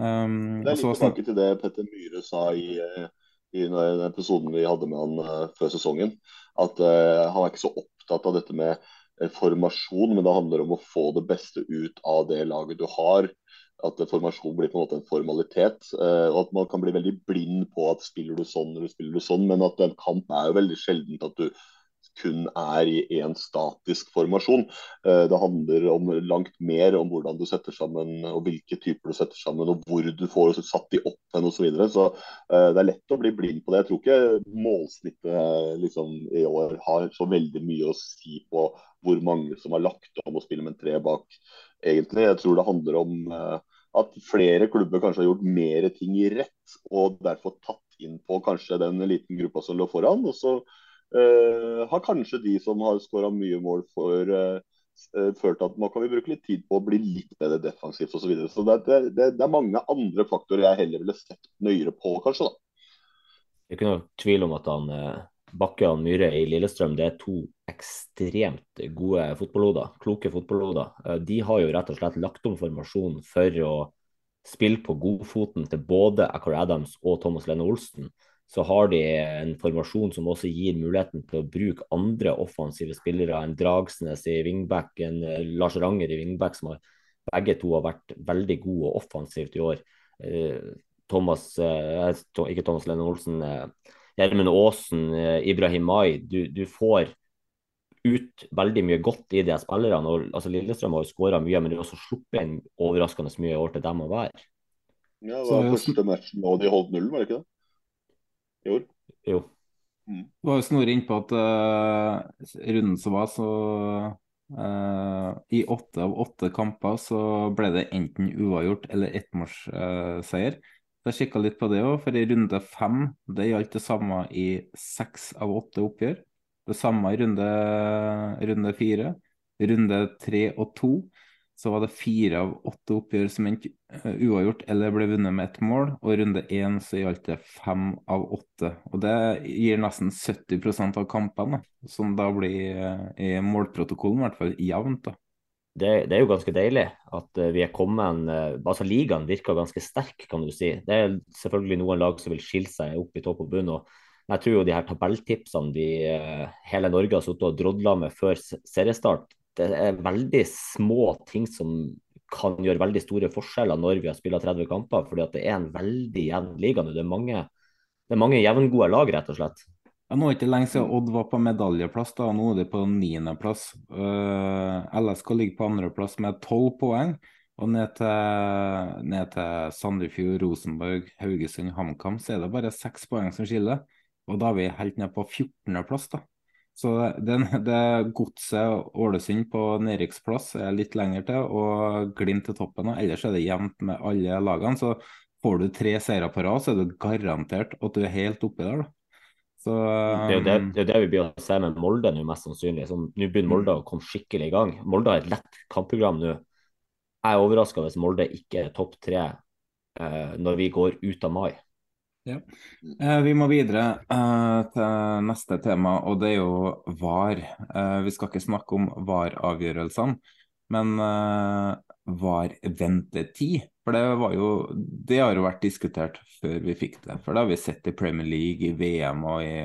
Um, det er litt tilbake til det Petter Myhre sa i, eh, i den episoden vi hadde med han uh, før sesongen. At uh, han er ikke så opptatt av dette med eh, formasjon, men det handler om å få det beste ut av det laget du har. At formasjon blir på en måte en formalitet. Eh, og at man kan bli veldig blind på at spiller du sånn eller spiller du sånn, men at en kamp er jo veldig sjeldent at du kun er i én statisk formasjon. Eh, det handler om langt mer om hvordan du setter sammen og hvilke typer du setter sammen, og hvor du får satt de opp hen osv. Så, videre. så eh, det er lett å bli blind på det. Jeg tror ikke målsnittet liksom, i år har så veldig mye å si på hvor mange som har lagt om å spille med en tre bak, egentlig. Jeg tror det handler om at flere klubber kanskje har gjort mer ting rett, og derfor tatt inn på kanskje den liten gruppa som lå foran. og så Uh, har kanskje de som har skåra mye mål for uh, uh, følt at nå kan vi bruke litt tid på å bli litt bedre defensivt osv. Så, videre. så det, det, det, er mange andre faktorer jeg heller ville sett nøyere på, kanskje. da. Det er ikke noe tvil om at han Bakke og Myhre i Lillestrøm det er to ekstremt gode fotballhoder. Kloke fotballhoder. De har jo rett og slett lagt om formasjonen for å spille på godfoten til både Acor Adams og Thomas Lene Olsen så har de en formasjon som også gir muligheten til å bruke andre offensive spillere. En Dragsnes i wingback, en eh, Lars Ranger i wingback, som har, begge to har vært veldig gode og offensivt i år. Eh, Thomas, eh, ikke Thomas Lene Olsen, Gjermund Aasen, Ibrahim Mai. Du, du, får ut veldig mye godt i de spillerne. Og, altså, Lillestrøm har jo skåra mye, men de har også sluppet inn overraskende mye i år til dem å være. Ja, det var første matchen og de holdt nullen, var det ikke det? Jo. jo. Mm. Det var jo Snorre innpå at uh, runden som var, så uh, I åtte av åtte kamper så ble det enten uavgjort eller ettmålsseier. Uh, jeg kikka litt på det òg, for i runde fem det gjaldt det samme i seks av åtte oppgjør. Det samme i runde, runde fire. Runde tre og to så var det fire av åtte oppgjør som endte uh, uavgjort eller ble vunnet med ett mål. Og i runde én så gjaldt det fem av åtte. Og det gir nesten 70% av kampene, som da blir uh, i målprotokollen i hvert fall jevnt. da. Det, det, er jo ganske deilig at uh, vi er kommet altså Ligaen virker ganske sterk, kan du si. Det er selvfølgelig noen lag som vil skille seg opp i topp og bunn. og jeg tror jo de her tabelltipsene vi hele Norge har sittet og drodla med før seriestart, det er veldig små ting som kan gjøre veldig store forskjeller når vi har spilt 30 kamper. fordi at det er en veldig jevn liga nå. Det er mange, det mange jevngode lag, rett og slett. Ja, nå er det ikke lenge siden Odd var på medaljeplass, da. nå er de på niendeplass. Uh, LSK ligger på andreplass med tolv poeng. Og ned til, ned til Sandefjord, Rosenborg, Haugesund, HamKam så er det bare seks poeng som skiller. Og da er vi helt ned på 14.-plass, da. Så det, det godset Ålesund på nedrykksplass er litt lenger til, og Glimt til toppen. Ellers er det jevnt med alle lagene. Så får du tre seire på rad, så er du garantert at du er helt oppi der. da. Så, um... det, er det, det, er det vi blir å se med Molde nå, mest sannsynlig. Nå begynner Molde å komme skikkelig i gang. Molde har et lett kampprogram nå. Jeg er overraska hvis Molde ikke er topp tre eh, når vi går ut av mai. Ja. Eh, vi må videre eh, til neste tema, og det er jo VAR. Eh, vi skal ikke snakke om VAR-avgjørelsene, men eh, VAR-ventetid. For det, var jo, det har jo vært diskutert før vi fikk det. For det har vi sett i Premier League, i VM og i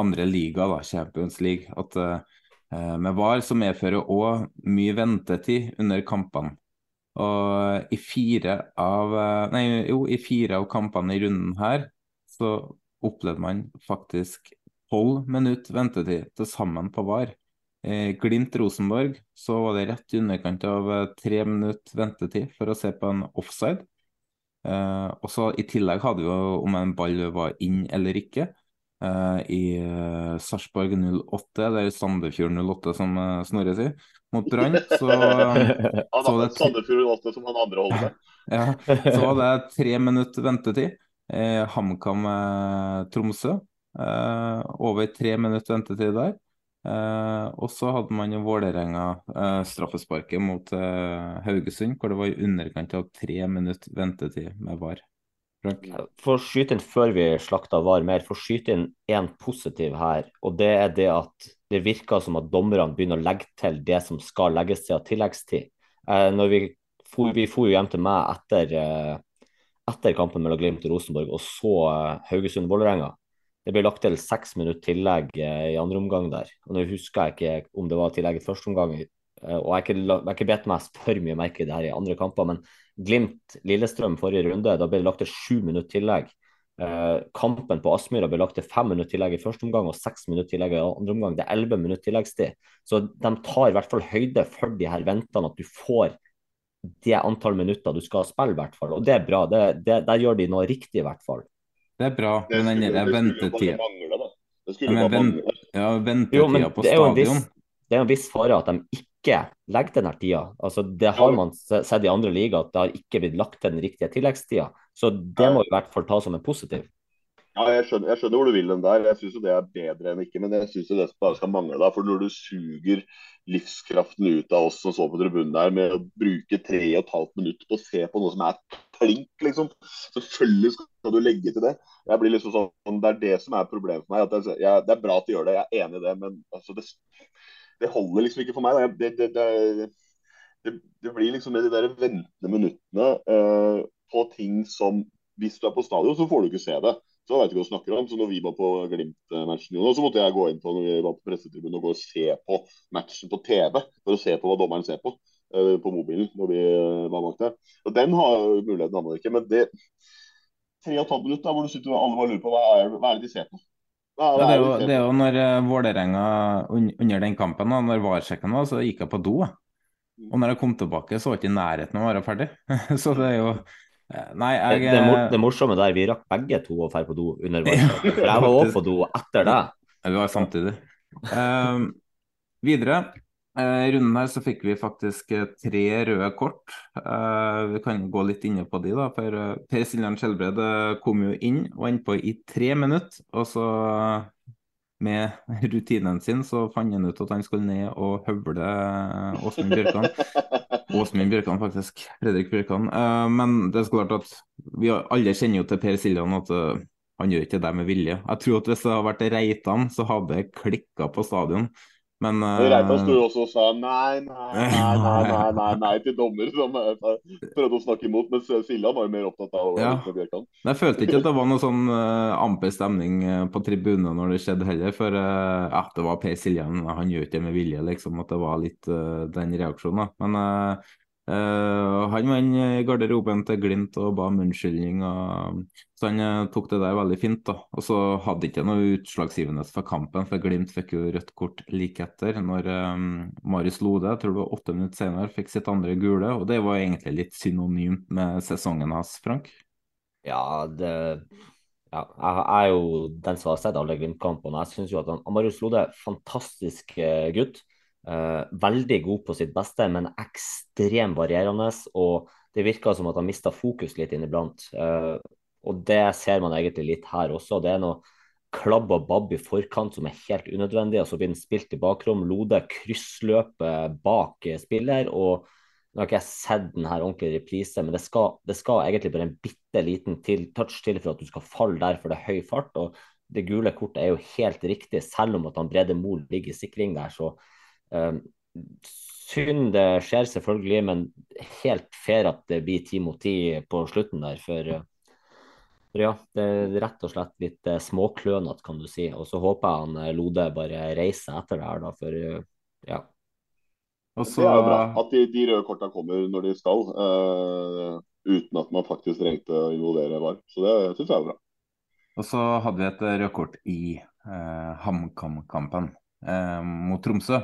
andre ligaer, Champions League, at uh, med VAR så medfører òg mye ventetid under kampene. Og i fire av, eh, nei, jo, i fire av kampene i runden her, så opplevde man faktisk tolv minutter ventetid til sammen på VAR. Eh, Glimt-Rosenborg så var det rett i underkant av eh, tre minutter ventetid for å se på en offside. Eh, og så I tillegg hadde vi jo om en ball var inn eller ikke. Eh, I eh, Sarpsborg 08, eller Sandefjord 08 som eh, Snorre sier, mot Brann, så, så det Sandefjord 08 som han andre holdt med. ja, så var det tre minutter ventetid. Eh, HamKam Tromsø. Eh, over tre minutter ventetid der. Eh, og så hadde man jo Vålerenga eh, straffesparket mot Haugesund, hvor det var i underkant av tre minutter ventetid med VAR. For å skyte inn før vi slakta VAR mer, for å skyte inn én positiv her. Og det er det at det virker som at dommerne begynner å legge til det som skal legges til av tilleggstid. Når vi for, vi for jo hjem til meg etter, etter kampen mellom Glimt og Rosenborg og så Haugesund-Vålerenga. Det ble lagt til seks minutter tillegg eh, i andre omgang der. Og Nå husker jeg ikke om det var tillegg i første omgang, eh, og jeg har ikke, bedt meg for mye merke i det her i andre kamper. men Glimt-Lillestrøm forrige runde, da ble det lagt til sju minutter tillegg. Eh, kampen på Aspmyra ble lagt til fem minutter tillegg i første omgang og seks minutter tillegg i andre omgang. Det er elleve minutter tilleggstid. Så de tar i hvert fall høyde for de her ventene, at du får det antall minutter du skal spille, i hvert fall. Og det er bra. Det, det, der gjør de noe riktig, i hvert fall. Det er bra, men den der ventetida ja, vent, ja, ventetida på stadion Det er en viss fare at de ikke legger til denne tida. Altså, det har man sett i andre ligaer at det har ikke blitt lagt til den riktige tilleggstida. Så det må i hvert fall tas som en positiv. Ja, jeg skjønner, jeg skjønner, hvor du vil den der. Jeg syns det er bedre enn ikke. Men jeg syns det bare skal mangle. da, For når du suger livskraften ut av oss som så på tribunen der, med å bruke tre og et halvt minutt på å se på noe som er klink, liksom. Selvfølgelig skal du legge til det. Jeg blir liksom sånn, Det er det som er problemet for meg. at det, jeg, det er bra at de gjør det, jeg er enig i det. Men altså, det, det holder liksom ikke for meg. Det, det, det, det blir liksom med de der ventende minuttene uh, på ting som Hvis du er på stadion, så får du ikke se det så vet ikke hva du snakker om. Så når vi var på Glimt-matchen, så måtte jeg gå inn på når vi var på pressetribunen og gå og se på matchen på TV. For å se på hva dommeren ser på på mobilen når vi uh, var bak der. Og Den har muligheten hadde ikke. Men det tre og et halvt minutt hvor du sitter og alle bare lurer på hva er, hva er det de ser på. Ja, det, er jo, det, er jo, når uh, Vålerenga under den kampen, da, når VAR-sjekken var, så gikk jeg på do. Og når jeg kom tilbake, så var jeg ikke i nærheten av å være ferdig. så det er jo Eh, nei, jeg Det, det, det morsomme der, vi rakk begge to å dra på do under varselet. For jeg var òg på do etter det. Vi var samtidig. Um, videre. Uh, I runden her så fikk vi faktisk tre røde kort. Uh, vi kan gå litt inne på de, da. For Per Siljan Skjelbred kom jo inn og endte på i tre minutter. Og så med rutinen sin så fant han ut at han skulle ned og høvle Åsmund Bjørkan. Åsmund Bjørkan, faktisk. Fredrik Bjørkan. Men det er så klart at vi alle kjenner jo til Per Siljan at han gjør ikke det med vilje. Jeg tror at hvis det hadde vært Reitan, så hadde det klikka på stadion. Men uh, Reitan sto jo også og sa nei, nei, nei, nei, nei, nei, nei til dommer som prøvde å snakke imot, mens Siljan var jo mer opptatt av ja. Jeg følte ikke at det var noe sånn uh, amper stemning på tribunen når det skjedde heller, for uh, ja, det var Per Siljan. Han gjør ikke det med vilje, liksom, at det var litt uh, den reaksjonen. Men uh, Uh, han var i garderoben til Glimt og ba om unnskyldning. Og, så han uh, tok det der veldig fint. da. Og så hadde ikke noe utslagsgivende for kampen, for Glimt fikk jo rødt kort like etter. Når um, Marius Lode, jeg tror det var åtte minutter senere, fikk sitt andre gule. Og det var egentlig litt synonymt med sesongen hans, Frank? Ja, det ja, jeg er jo den som har sett alle Glimt-kampene. Jeg syns jo at han, Marius Lode, fantastisk gutt. Uh, veldig god på sitt beste, men ekstremt varierende. Og det virker som at han mista fokus litt inniblant. Uh, og det ser man egentlig litt her også. Det er noe klabb og babb i forkant som er helt unødvendig. Og så blir den spilt i bakrom. Lode kryssløper bak spiller. og nå har ikke jeg sett den her ordentlig reprise, men det skal, det skal egentlig bare en bitte liten til, touch til for at du skal falle der, for det er høy fart. og Det gule kortet er jo helt riktig, selv om at han Brede Mol ligger i sikring der. så synd det skjer, selvfølgelig, men helt fair at det blir ti mot ti på slutten der. For, for, ja, det er rett og slett litt eh, småklønete, kan du si. Og så håper jeg han eh, Lode bare reiser etter det her, da, for ja. Også, det er jo bra at de, de røde korta kommer når de skal, uh, uten at man faktisk trengte å involvere VAR. Så det syns jeg er bra. Og så hadde vi et rødt kort i uh, HamKam-kampen uh, mot Tromsø.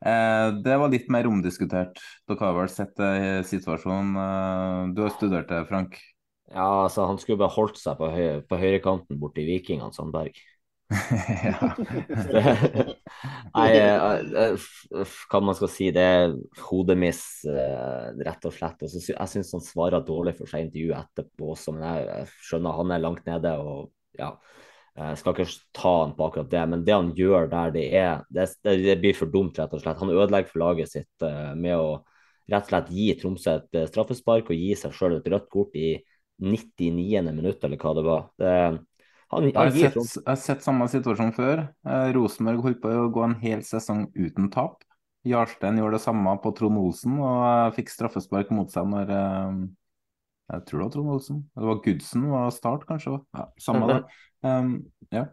Eh, det var litt mer omdiskutert. Dere har vel sett eh, situasjonen. Eh, du har studert det, Frank? Ja, altså han skulle bare holdt seg på, høy på høyrekanten borti Vikingene, Sandberg. Nei, hva man skal si, det er hodemiss, rett og slett. Og så, jeg syns han svarer dårlig for seg intervjuet etterpå også, men jeg skjønner han er langt nede. og ja, jeg skal ikke ta han på akkurat det, men det han gjør der, det, er, det, det blir for dumt, rett og slett. Han ødelegger for laget sitt uh, med å rett og slett gi Tromsø et uh, straffespark og gi seg sjøl et rødt kort i 99. minutt, eller hva det var. Det, han, han jeg, har sett, jeg, har sett, samme situasjon før. Eh, Rosenborg holdt på å gå en hel sesong uten tap. Jarstein gjorde det samme på Trond Olsen og fikk straffespark mot seg når Jeg tror det var Trond Olsen. Det var Gudsen var start, kanskje. Ja, samme det. Um, ja.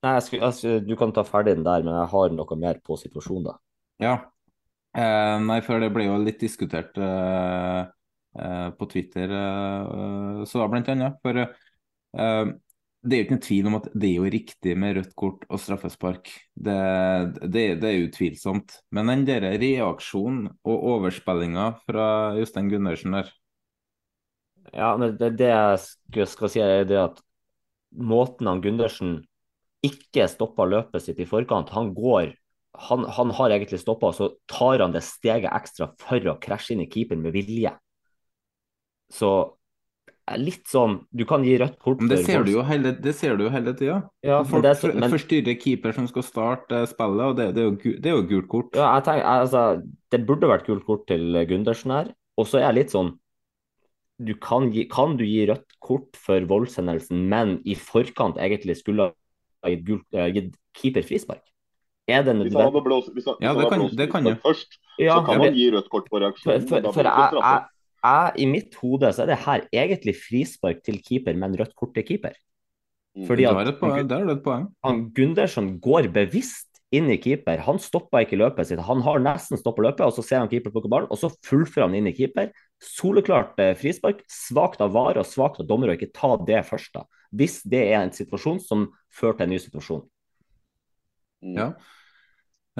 Nei, jeg skulle, jeg, du kan ta ferdig den der, men jeg har noe mer på situasjonen, da. Ja. Eh, nei, for det ble jo litt diskutert eh, eh, på Twitter, eh, så da blant annet. For eh, det er jo ikke noen tvil om at det er jo riktig med rødt kort og straffespark. Det, det, det er utvilsomt. Men den der reaksjonen og overspillinga fra Jostein Gundersen der Ja, men det, det jeg skal si, er det at måten han Gundersen ikke stoppa løpet sitt i forkant. Han går han, han har egentlig stoppa, og så tar han det steget ekstra for å krasje inn i keeperen med vilje. Så litt sånn Du kan gi rødt kort Men det ser du jo hele, det ser du jo hele tida. Ja, Folk det så- men- forstyrrer keeper som skal starte eh, spillet, og det, det, er, jo, det er jo gult kort. Ja, jeg tenker, altså, det burde vært gult kort til Gundersen her. Og så er jeg litt sånn du kan, gi, kan du gi rødt kort for voldshendelsen, men i forkant egentlig skulle ha gitt, gult, eh, gitt keeper frispark? Er det Hvis han hadde nødvendig? blåst, hvis han, Ja, det kan- hadde blåst det kan frispark først, Ja, så kan man gi rødt kort på reaksjonen. for, for, for jeg, jeg, jeg, i mitt hode så er det her egentlig frispark til keeper, men rødt kort til keeper. Mm. Fordi at det poeng. Der er det et poeng. han Gundersen går bevisst inn i keeper. Han stopper ikke løpet sitt. Han har nesten stoppa løpet, og så ser han keeper plukke ballen, og så fullfører han inn i keeper. Soleklart eh, frispark. Svakt av VAR og svakt av dommer å ikke ta det først, da. Hvis det er en situasjon som fører til en ny situasjon. Mm. Ja.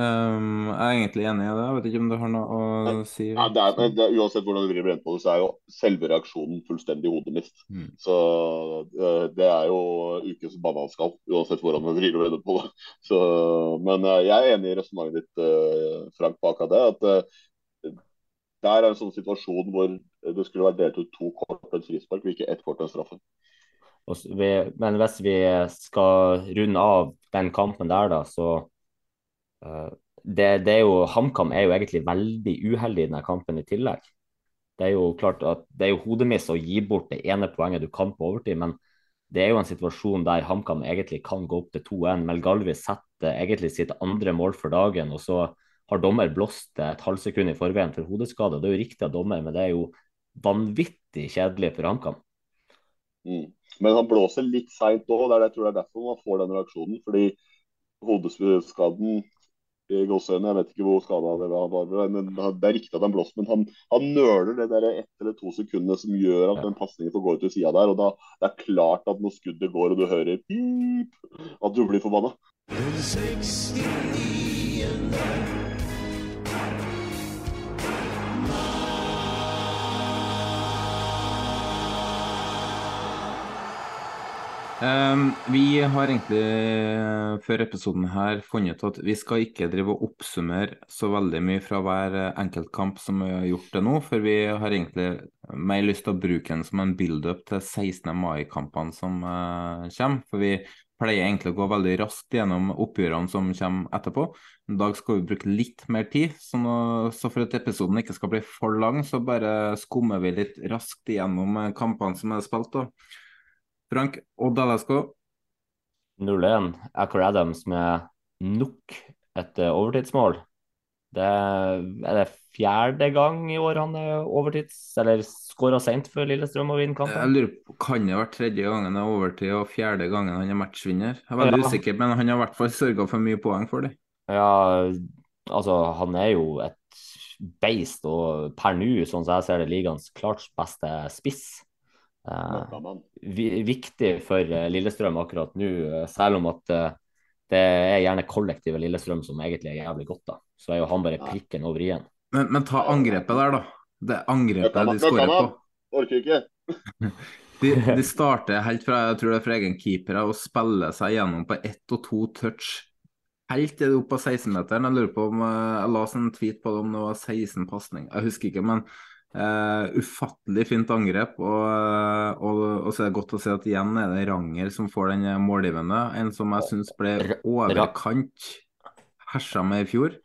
Um, jeg er egentlig enig i det. Jeg vet ikke om du har noe å si? Ja, det er, det er, uansett hvordan du vrir brent på det, så er jo selve reaksjonen fullstendig hodemist. Mm. Så eh, det er jo ukens bananskall, uansett hvordan du vrir og vender på det. Så, men eh, jeg er enig i resonnementet ditt, Frank, på akkurat det. At det er en sånn situasjon hvor det skulle vært delt ut to kort og et frispark, og ikke ett kort og en straffe. Men hvis vi skal runde av den kampen der, da, så eh, det, det er jo, HamKam er jo egentlig veldig uheldig i denne kampen i tillegg. Det er jo klart at det er jo hodemiss å gi bort det ene poenget du kan på overtid, men det er jo en situasjon der HamKam egentlig kan gå opp til 2-1. Melgalvi setter egentlig sitt andre mål for dagen, og så har dommer blåst et halvt sekund i forveien for hodeskade. Det er jo riktig av dommer, men det er jo vanvittig kjedelig for HamKam. Mm. Men han blåser litt seint òg, det er det jeg tror det er derfor man får den reaksjonen. Fordi hodeskaden i gåseøynene, jeg vet ikke hvor skada det var, men det er riktig at han blåser, men han, han nøler det der ett eller to sekundene som gjør at den pasningen får gå ut til sida der. og da Det er klart at når skuddet går og du hører pip, at du blir forbanna. Um, vi har egentlig eh, før episoden her funnet at vi skal ikke drive og oppsummere så veldig mye fra hver eh, enkeltkamp som vi har gjort det nå, for vi har egentlig mer lyst til å bruke den som en build-up til 16. mai-kampene som uh, kommer. For vi pleier egentlig å gå veldig raskt gjennom oppgjørene som kommer etterpå. I dag skal vi bruke litt mer tid, så, nå, så for at episoden ikke skal bli for lang, så bare skummer vi litt raskt gjennom kampene som er spilt. da. Frank Odd LSK. 0-1. Acker Adams med nok et eh, overtidsmål. Det er det fjerde gang i år han er overtids... Eller skåra seint for Lillestrøm og vinner kampen. Jeg lurer på, Kan det være tredje gangen det er overtid og fjerde gangen han er matchvinner? Jeg er veldig Ja. usikker, men han har i hvert fall sørga for mye poeng for det. Ja, altså han er jo et beist, og per nå, sånn som jeg ser det, ligaens klart beste spiss. Eh, viktig for eh, Lillestrøm akkurat nå, eh, selv om at eh, det er gjerne kollektivet Lillestrøm som egentlig er jævlig godt, da. Så er jo han bare prikken over i-en. Men, men ta angrepet der, da. Det angrepet de skårer på. Orker ikke. De, de starter helt fra jeg tror det er fra egen keeper og spiller seg gjennom på ett og to touch. Helt til det opp på 16-meteren. Jeg lurer på om eh, jeg la en tweet på det om det var 16 pasning. Jeg husker ikke, men eh, ufattelig fint angrep. Og, eh, og, og så er det godt å se at igjen er det Ranger som får den målgivende. En som jeg syns ble overkant hersa med i fjor.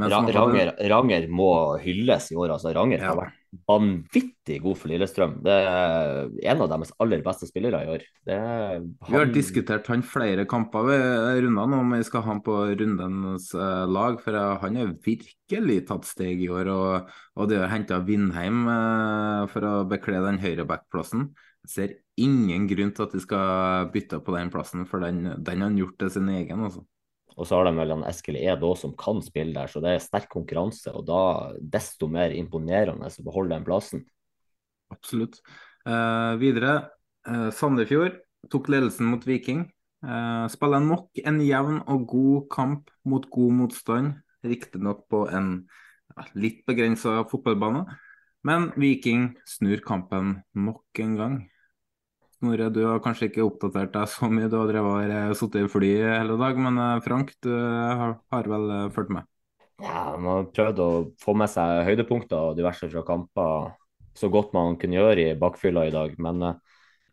Hadde- Ranger, Ranger må hylles i år. altså Ranger har Ja. vært vanvittig god for Lillestrøm. Det er en av deres aller beste spillere i år. Det er, Vi har diskutert han flere kamper ved rundene, om vi skal ha han på rundens eh, lag. For eh, han har virkelig tatt steg i år. Og, og det å hente Vindheim eh, for å bekle den høyreback-plassen ser ingen grunn til at de skal bytte på den plassen, for den, den har han gjort til sin egen. altså. Og så har de vel han Eskil Ed òg som kan spille der, så det er sterk konkurranse. Og da desto mer imponerende å beholde den plassen. Absolutt. Eh, videre, eh, Sandefjord tok ledelsen mot Viking. Eh, spiller nok en jevn og god kamp mot god motstand, riktignok på en ja, litt begrensa fotballbane. Men Viking snur kampen nok en gang. Snorre, du har kanskje ikke oppdatert deg så mye, du har drevet og sittet i fly hele dag, men eh, Frank, du har, har vel eh, fulgt med? Ja, Man har prøvd å få med seg høydepunkter og diverse fra kamper så godt man kunne gjøre i bakfylla i dag. Men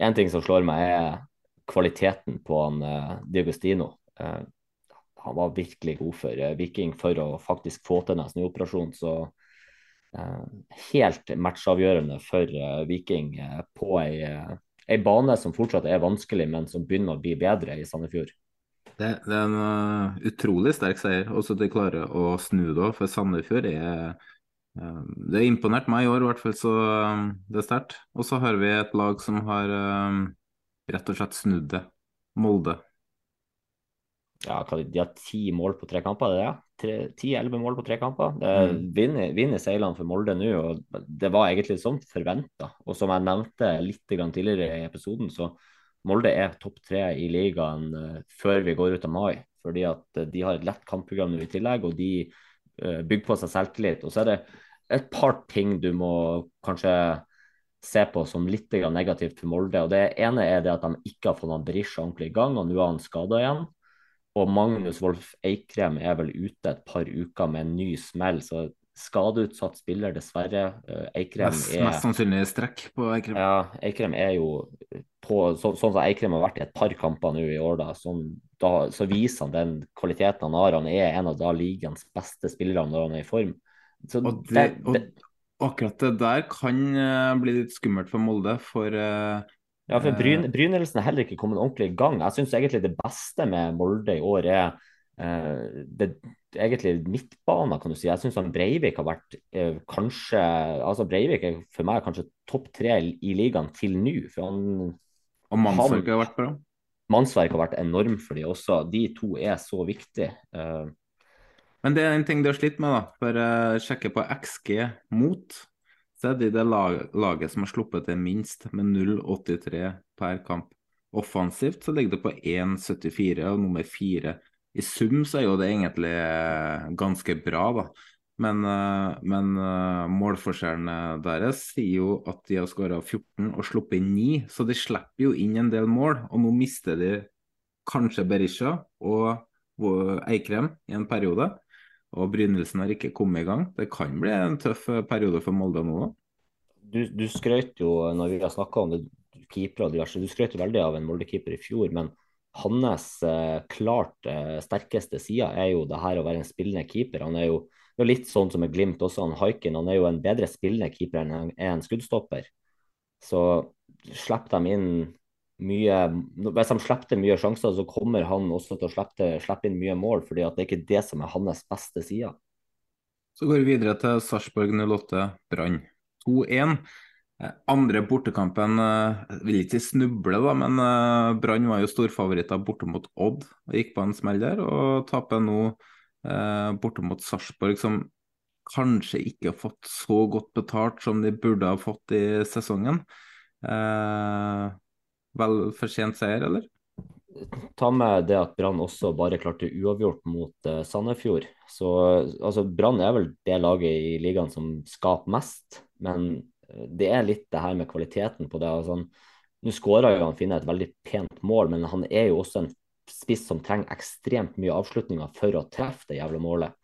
én ting som slår meg, er kvaliteten på han uh, Diagostino. Han var virkelig god for Viking for å faktisk få til en snuoperasjon. Så helt matchavgjørende for Viking på ei, ei, bane som fortsatt er vanskelig, men som begynner å bli bedre i Sandefjord. Det, det er en utrolig sterk seier. Også at de klarer å snu det, for Sandefjord er det har imponert meg i år, i hvert fall, så det er sterkt. Og så har vi et lag som har rett og slett snudd det. Molde. Ja, de har ti mål på tre kamper, det er det? Ti-elleve mål på tre kamper. Mm. Vinner, vinner seilene for Molde nå, og det var egentlig sånn forventa. Og som jeg nevnte litt tidligere i episoden, så Molde er topp tre i ligaen uh, før vi går ut av mai. Fordi at uh, de har et lett kampprogram nå i tillegg, og de uh, bygger på seg selvtillit. Og så er det et par ting du må kanskje se på som litt negativt for Molde. og Det ene er det at de ikke har fått Berisha ordentlig i gang, og nå er han skada igjen. Og Magnus Wolff Eikrem er vel ute et par uker med en ny smell, så skadeutsatt spiller, dessverre. Eh, Eikrem mest, er Mest sannsynlig strekk på Eikrem. Ja, Eikrem er jo på så, Sånn som Eikrem har vært i et par kamper nå i år, da, sånn, da, så viser han den kvaliteten han har. Han er en av da ligaens beste spillere når han er i form. Så og det, det, det, akkurat det der kan uh, bli litt skummelt for Molde, for uh, Ja, for Bryn, Brynildsen er heller ikke kommet ordentlig i gang. Jeg syns egentlig det beste med Molde i år er uh, det, egentlig midtbanen, kan du si. Jeg syns Breivik har vært kanskje Altså Breivik er for meg kanskje topp tre i ligaen til nå. og Mannsverk har vært bra? Mannsverk har vært enorm for de også. De to er så viktige. Uh, men det er en ting du har slitt med, da. For uh, sjekke på XG mot, så er det lag, laget som har sluppet til minst, med 0,83 per kamp. Offensivt så ligger det på 1,74 og nummer fire. I sum så er jo det egentlig uh, ganske bra, da. Men, uh, men uh, målforskjellen deres sier jo at de har skåra 14 og sluppet inn 9, så de slipper jo inn en del mål. Og nå mister de kanskje Berisha og Eikrem i en periode. Og Brynildsen har ikke kommet i gang. Det kan bli en tøff eh, periode for Molde nå, da. Du, du skrøt jo, når vi har snakka om det, keepere og diverse, du skrøt veldig av en Molde-keeper i fjor. Men hans eh, klart eh, sterkeste side er jo det her å være en spillende keeper. Han er jo, det er litt sånn som med Glimt også, han Haiken. Han er jo en bedre spillende keeper enn han er en skuddstopper. Så slipper de inn mye Hvis han slipper mye sjanser, så kommer han også til å slippe, slippe inn mye mål, fordi at det er ikke det som er hans beste side. Så går vi videre til Sarpsborg 08 Brann 2-1. Eh, andre bortekampen eh, vil ikke snuble, da, men eh, Brann var jo storfavoritter borte mot Odd og gikk på en smell der. Og taper nå borte mot Sarpsborg, som kanskje ikke har fått så godt betalt som de burde ha fått i sesongen. Eh, vel fortjent seier, eller? Ta med det at Brann også bare klarte uavgjort mot uh, Sandefjord. Så altså, Brann er vel det laget i ligaen som skaper mest, men eh, det er litt det her med kvaliteten på det. Altså, Nå skåra jo han Finne et veldig pent mål, men han er jo også en spiss som trenger ekstremt mye avslutninger for å treffe det jævla målet.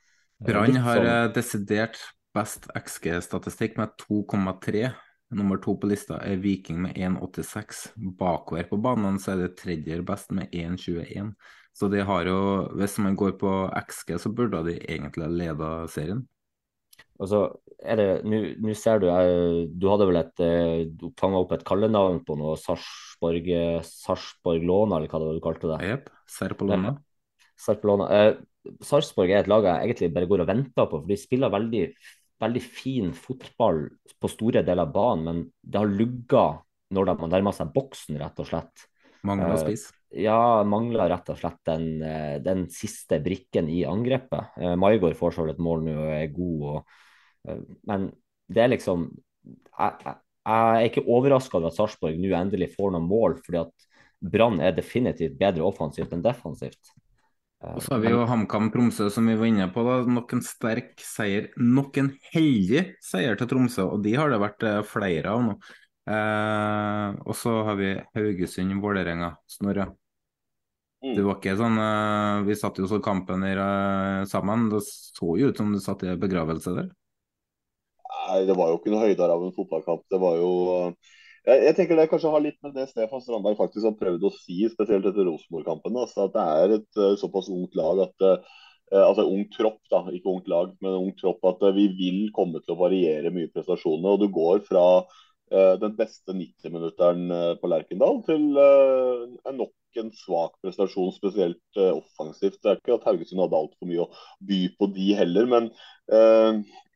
Brann har sånn... desidert best XG-statistikk med 2,3 Nummer to på lista er Viking med 1,86. Bakover på banen så er det tredje best med 1,21. Så de har jo, hvis man går på XG, så burde de egentlig ha leda serien. Altså, er det, Nå ser du jeg, Du hadde vel et eh, Du fanga opp et kallenavn på noe Sarpsborg Sarpsborg Låna, eller hva det var du kalte det? Jepp. Serpolona. Serpolona. Eh, Sarpsborg er et lag jeg egentlig bare går og venter på, for de spiller veldig veldig fin fotball på store deler av banen, men det har lugga når de nærmer seg boksen, rett og slett. Mangler uh, spiss? Ja, mangler rett og slett den, uh, den siste brikken i angrepet. Uh, Maigård får så et mål nå og er god, og, men det er liksom jeg, jeg er ikke overraska over at Sarpsborg nå endelig får noen mål, fordi at Brann er definitivt bedre offensivt enn defensivt. Og så har vi jo HamKam Tromsø, som vi var inne på. da, Nok en sterk seier. Nok en heldig seier til Tromsø, og de har det vært eh, flere av nå. Eh, og så har vi Haugesund-Vålerenga. Snorre. Mm. Det var ikke sånn eh, Vi satt jo så kampen der eh, sammen. Det så jo ut som du satt i begravelse der. Nei, det var jo ikke noe høydere av en fotballkamp. Det var jo Jeg, jeg, tenker det kanskje har litt med det Stefan Strandberg faktisk har prøvd å si, spesielt etter Rosenborg-kampen. Altså at det er et uh, såpass ungt lag at uh, altså ung tropp, da, ikke ungt lag, men ung tropp, at vi vil komme til å variere mye prestasjoner. og Du går fra den beste 90-minutteren på Lerkendal til nok en svak prestasjon, spesielt offensivt. Det er ikke at Haugesund hadde altfor mye å by på de heller, men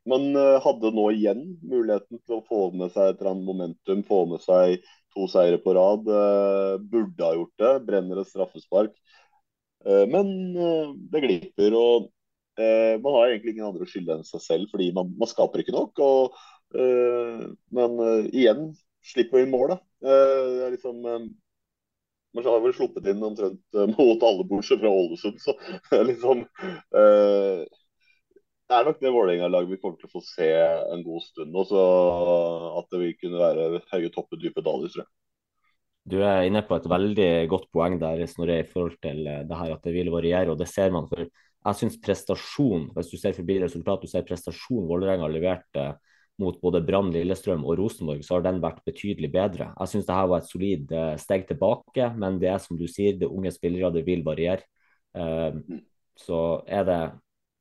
man eh, hadde nå igjen muligheten til å få med seg et eller annet momentum, få med seg to seire på rad. Eh, burde ha gjort det. Brenner et straffespark. Eh, men det glipper. og Man har egentlig ingen andre å skylde enn seg selv, fordi man, man skaper ikke nok. Og, men igjen slipper vi inn mål. Det er liksom man har vel sluppet inn omtrent mot alle bortsett fra Ålesund. Så liksom det er nok det Vålerenga-laget vi kommer til å få se en god stund. Og så at det vil kunne være høye topper, dype daler, tror jeg. Du er inne på et veldig godt poeng der Snorre, i forhold til eh, det her at det vil variere. og det ser man for Jeg syns prestasjon, hvis du ser forbi resultat, du ser prestasjon Vålerenga har levert eh, mot både Brann, Lillestrøm og Rosenborg, så har den vært betydelig bedre. Jeg syns her var et solid eh, steg tilbake, men det er som du sier, det unge spillere, det vil variere. Så er det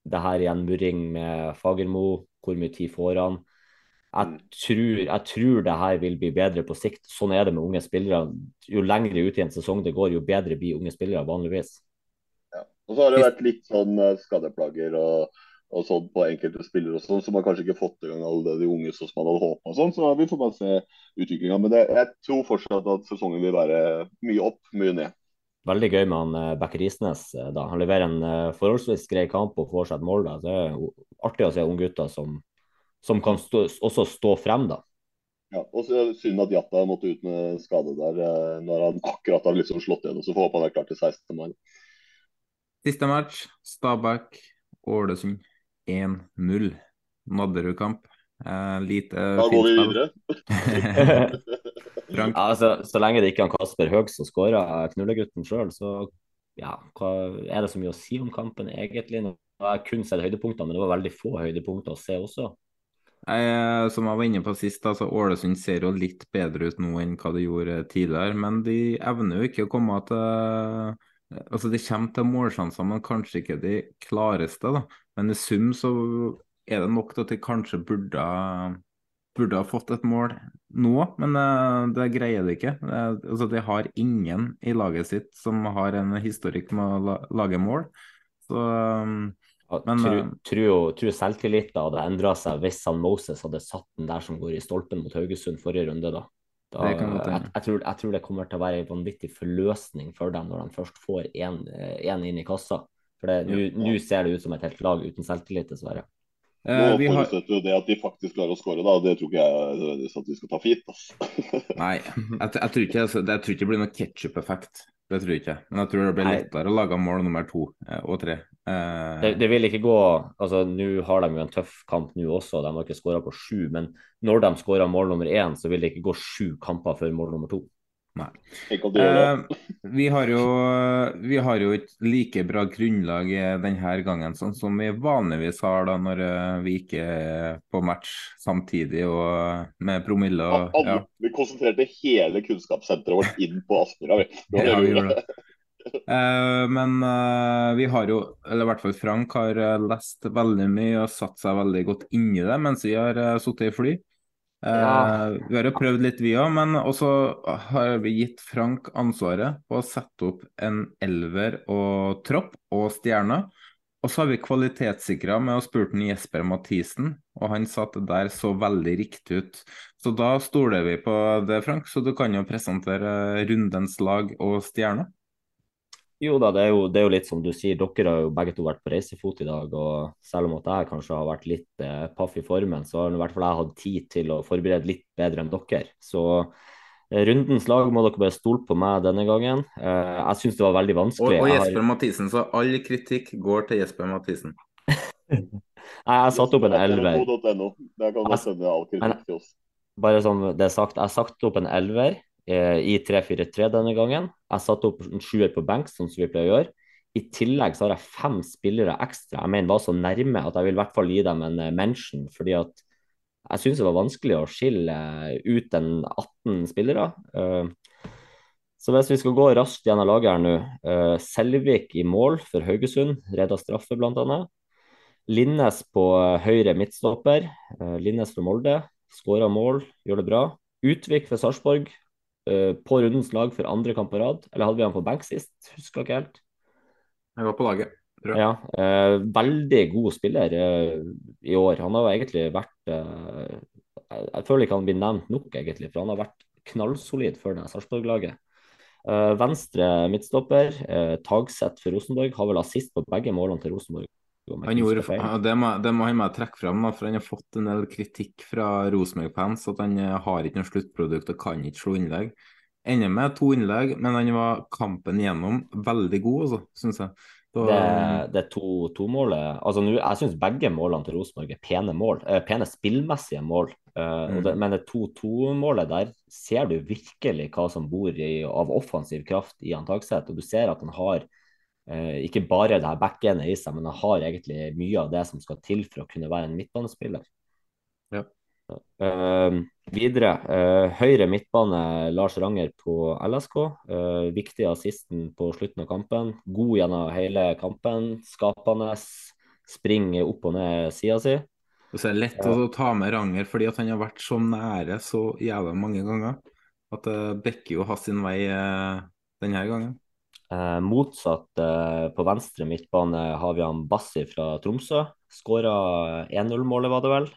det her igjen murring med Fagermo, hvor mye tid får han? Jeg mm. tror, jeg tror det her vil bli bedre på sikt. Sånn er det med unge spillere. Jo lengre ut i en sesong det går, jo bedre blir unge spillere vanligvis. Ja. Og så har det vært litt sånn eh, skadeplager og, og sånn på enkelte spillere og sånn, så har kanskje ikke fått i gang alle de unge som man hadde håpa. Sånn, så vi får bare se utviklinga. Men det, jeg tror fortsatt at sesongen vil være mye opp, mye ned veldig gøy med han eh, Bekke Risnes. Eh, da. Han leverer en eh, forholdsvis grei kamp og får seg et mål. Da. Det er artig å se unggutter som, som kan stå, også stå frem. da. Ja, og så Synd at Jatta måtte ut med skade der når han akkurat har liksom slått igjen. Så får håpe han er klar til 16. mai. Siste match, Stabæk Ålesund 1-0. Nadderud-kamp. Eh, lite Da går vi videre. Ja, altså, så lenge det ikke er Kasper Høeg som skårer knullegutten sjøl, så ja, hva er det så mye å si om kampen egentlig? Nå har jeg kun sett høydepunktene, men det var veldig få høydepunkter å se også. Jeg, som jeg var inne på sist, altså Ålesund ser jo litt bedre ut nå enn hva de gjorde tidligere. Men de evner jo ikke å komme til Altså, de kommer til målsjanser, men kanskje ikke de klareste. da. Men i sum så er det nok til at de kanskje burde burde ha fått et mål nå, men uh, det greier de ikke. Altså, de har ingen i laget sitt som har en historikk med å lage mål. Så, um, men, tror, uh, tror, tror selvtilliten hadde endra seg hvis han Moses hadde satt den der som går i stolpen mot Haugesund forrige runde. da. da jeg, jeg, tror, jeg, tror, det kommer til å være en vanvittig forløsning for dem når de først får én inn i kassa. For nå ser det ut som et helt lag uten selvtillit, dessverre. Nå uh, forutsetter jo det at de faktisk klarer å skåre, da. Det tror ikke jeg nødvendigvis at vi skal ta fint. Altså. Nei, jeg, jeg, tror ikke, jeg, tror ikke det blir noe ketsjup-effekt. Det tror jeg ikke. Men jeg tror det blir lettere å lage mål nummer to eh, og tre. Uh, det, det, vil ikke gå altså Nå har de jo en tøff kamp nå også, de har ikke skåra på sju. Men når de skårer mål nummer én, så vil det ikke gå sju kamper før mål nummer to. Eh, vi, har jo, vi har jo et like bra grunnlag denne gangen, sånn som vi vanligvis har da når eh, vi ikke er på match samtidig og med promille. Og, ja. Vi konsentrerte hele kunnskapssenteret vårt inn på Aspmyra. ja, vi gjorde det. Eh, men uh, vi har jo, eller i hvert fall Frank, har uh, lest veldig mye og satt seg veldig godt inn i det mens vi har uh, sittet i fly. Ja. Uh, vi har jo prøvd litt, vi òg, men også har vi gitt Frank ansvaret på å sette opp en elver og tropp og stjerner. Og så har vi kvalitetssikra med å spurt Jesper Mathisen, og han sa at det der så veldig riktig ut. Så da stoler vi på det, Frank, så du kan jo presentere rundens lag og stjerner. Jo da, det er jo, det er jo, litt som du sier. Dere har jo begge to vært på reisefot i dag. og Selv om at jeg kanskje har vært litt eh, paff i formen, så har i hvert fall jeg hatt tid til å forberede litt bedre enn dere. Så eh, rundens lag må dere bare stole på meg denne gangen. Eh, jeg syns det var veldig vanskelig. Og, og Jesper har... Mathisen, så all kritikk går til Jesper Mathisen. Nei, jeg satte opp en elver. Der kan du sende all kritikk til oss. Bare som det er sagt, jeg satte opp en elver i 3-4-3 denne gangen. Jeg satte opp en sjuer på benk, sånn som vi pleier å gjøre. I tillegg så har jeg fem spillere ekstra. Jeg mener var så nærme at jeg vil i hvert fall gi dem en eh, mention. fordi at jeg syns det var vanskelig å skille ut en 18 spillere. Så hvis vi skal gå raskt gjennom laget her nå. Selvik i mål for Haugesund, redda straffe bl.a. Linnes på høyre midtstopper. Linnes for Molde. Skåra mål, gjør det bra. Utvik for Sarpsborg. På rundens lag for andre kamp på rad. Eller hadde vi han på benk sist? Husker ikke helt. Jeg var på laget. Ja, eh, veldig god spiller eh, i år. Han har jo egentlig vært eh, Jeg føler ikke han blir nevnt nok, egentlig, for han har vært knallsolid for det Sarpsborg-laget. Eh, venstre midtstopper, eh, Tagseth for Rosenborg, har vel assist på begge målene til Rosenborg. Han gjorde, det, må, det må han bare trekke fram, for han har fått en del kritikk fra Rosenborg-fans at han eh, har ikke noe sluttprodukt og kan ikke slå innlegg. Ender med to innlegg, men han var kampen igjennom veldig god, altså, syns jeg. Da... Det, det to-målet to altså, Jeg syns begge målene til Rosenborg er pene mål, eh, pene spillmessige mål. Eh, mm. det, men det 2-2-målet, der ser du virkelig hva som bor i, av offensiv kraft i Antagseth. Og du ser at han har ikke bare det her backendet i seg, men han har egentlig mye av det som skal til for å kunne være en midtbanespiller. Ja. Uh, videre, uh, høyre midtbane Lars Ranger på LSK. Uh, viktig assisten på slutten av kampen. God gjennom hele kampen. Skapende. Springer opp og ned sida si. Det er lett å ta med Ranger fordi at han har vært så nære så jævla mange ganger. At det bekker jo hans sin vei denne gangen. Motsatt på venstre midtbane har vi han Bassi fra Tromsø. Skåra 1-0-målet, var det vel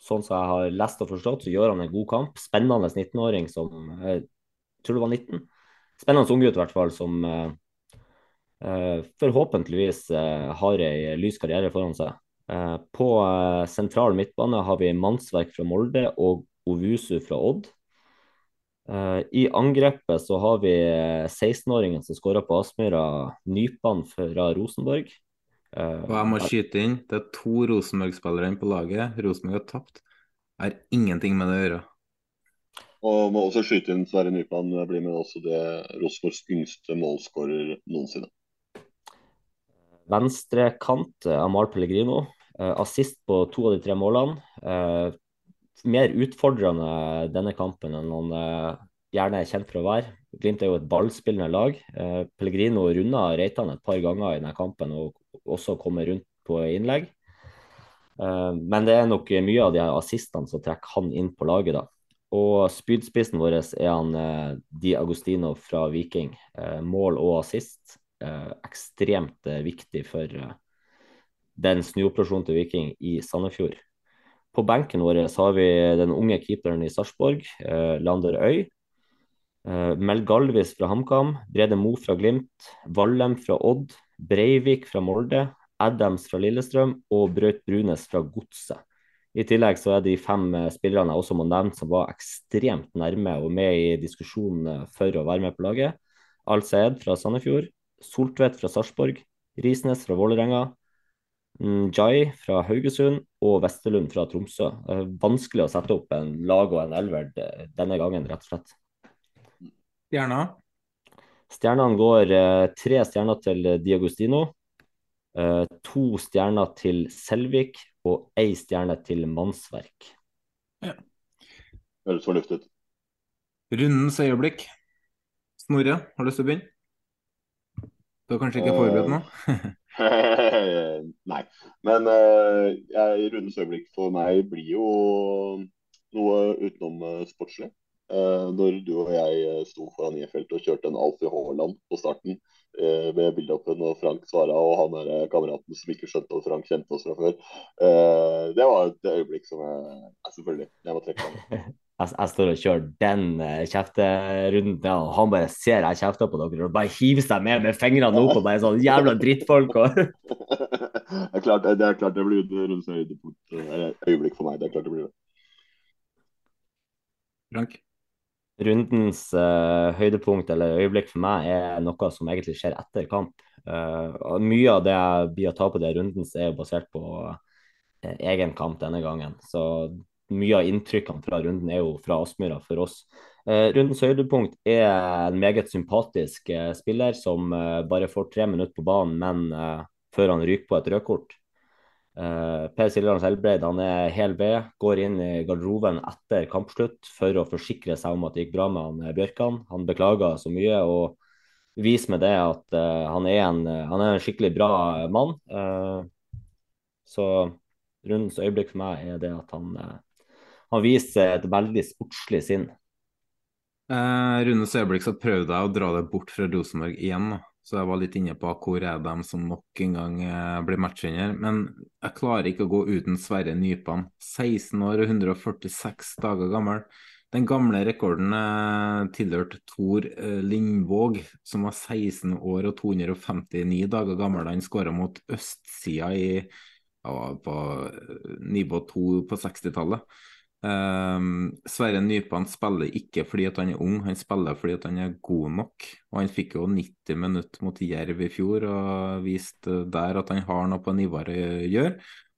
sånn som jeg har lest og forstått, så gjør han en god kamp. Spennende 19-åring som Jeg tror det var 19. Spennende unggutt, i hvert fall, som uh, forhåpentligvis har ei lys karriere foran seg. På sentral midtbane har vi Mannsverk fra Molde og Ovusu fra Odd. I angrepet så har vi 16-åringen som skåra på Aspmyra, Nypan fra Rosenborg. Og jeg må skyte inn, det er to Rosenborg-spillere på laget. Rosenborg har tapt. Er ingenting med det å gjøre. Og må også skyte inn Sverre Nypan blir med også det Rosenborgs yngste målskårer noensinne. Venstre kant, Amal Pellegrino. Eh, assist på to av de tre målene. Eh, mer utfordrende denne kampen enn han gjerne er kjent for å være. Glimt er jo et ballspillende lag. Pellegrino runda Reitan et par ganger i denne kampen og også kommer rundt på innlegg. Eh, men det er nok mye av de assistene som trekker han inn på laget. da. Og spydspissen vår er han eh, Di Agostino fra Viking. Eh, mål og assist. Ekstremt viktig for den snuoperasjonen til Viking i Sandefjord. På benken vår har vi den unge keeperen i Sarpsborg, Lander Øy. Mel Galvis fra HamKam, Brede Mo fra Glimt, Vallem fra Odd, Breivik fra Molde, Adams fra Lillestrøm og Braut Brunes fra Godset. I tillegg så er de fem eh, spillerne jeg også må nevne som var ekstremt nærme og med i diskusjonen for å være med på laget. Al-Saed fra Sandefjord, Soltvedt fra Sarpsborg, Risnes fra Vålerenga, Njay fra Haugesund og Vesterlund fra Tromsø. Det er vanskelig å sette opp en lag og en elver denne gangen, rett og slett. Stjerna? Stjernene går eh, tre stjerner til Diagostino, eh, to stjerner til Selvik og ei stjerne til Mannsverk. Ja. Høres fornuftig ut. Rundens øyeblikk. Snorre, har du lyst til å begynne? Du har kanskje ikke forberedt noe? Nei. Men uh, jeg, rundens øyeblikk for meg blir jo noe utenom uh, sportslig. Uh, når du og jeg uh, sto foran Niefeldt og kjørte en Alfie Haaland på starten uh, med build-upen og Frank svara, og han der kameraten som ikke skjønte at Frank kjente oss fra før. det var et øyeblikk som jeg, jeg selvfølgelig jeg må trekke fram. Jeg, jeg, står og kjører den kjefterunden, ja, og han bare ser jeg kjefter på dere og bare hiver seg med med fingrene opp og bare sånn jævla drittfolk. Og... det, er klart, det er klart det blir rundens øyeblikk for meg. Det er klart det blir det. Frank? rundens uh, høydepunkt eller øyeblikk for meg er noe som egentlig skjer etter kamp. Uh, mye av det jeg blir å ta på det rundens, er basert på uh, egen kamp denne gangen. Så mye av inntrykkene fra runden er jo fra Aspmyra for oss. rundens høydepunkt er en meget sympatisk spiller som bare får tre minutter på banen, men før han ryker på et rødkort. Per Siljan Selbreid han er hel ved, går inn i garderoben etter kampslutt for å forsikre seg om at det gikk bra med han Bjørkan. Han beklager så mye og viser med det at han, er en, han, er en, skikkelig bra mann. Så rundens øyeblikk for meg er det at han, han viser et veldig sportslig sinn. Rune øyeblikk så prøvde jeg å dra det bort fra Rosenborg igjen. Så jeg var litt inne på hvor er de som nok en gang eh, blir matchvinner. Men jeg klarer ikke å gå uten Sverre Nypan. 16 år og 146 dager gammel. Den gamle rekorden eh, tilhørte Tor eh, Lindvåg, som var 16 år og 259 dager gammel da han skåra mot østsida i, ja, på nivå 2 på 60-tallet. Um, Sverre Nypan spiller ikke fordi at han er ung, han spiller fordi at han er god nok. Og Han fikk jo 90 minutter mot Jerv i fjor og viste der at han har noe på nivået å gjøre.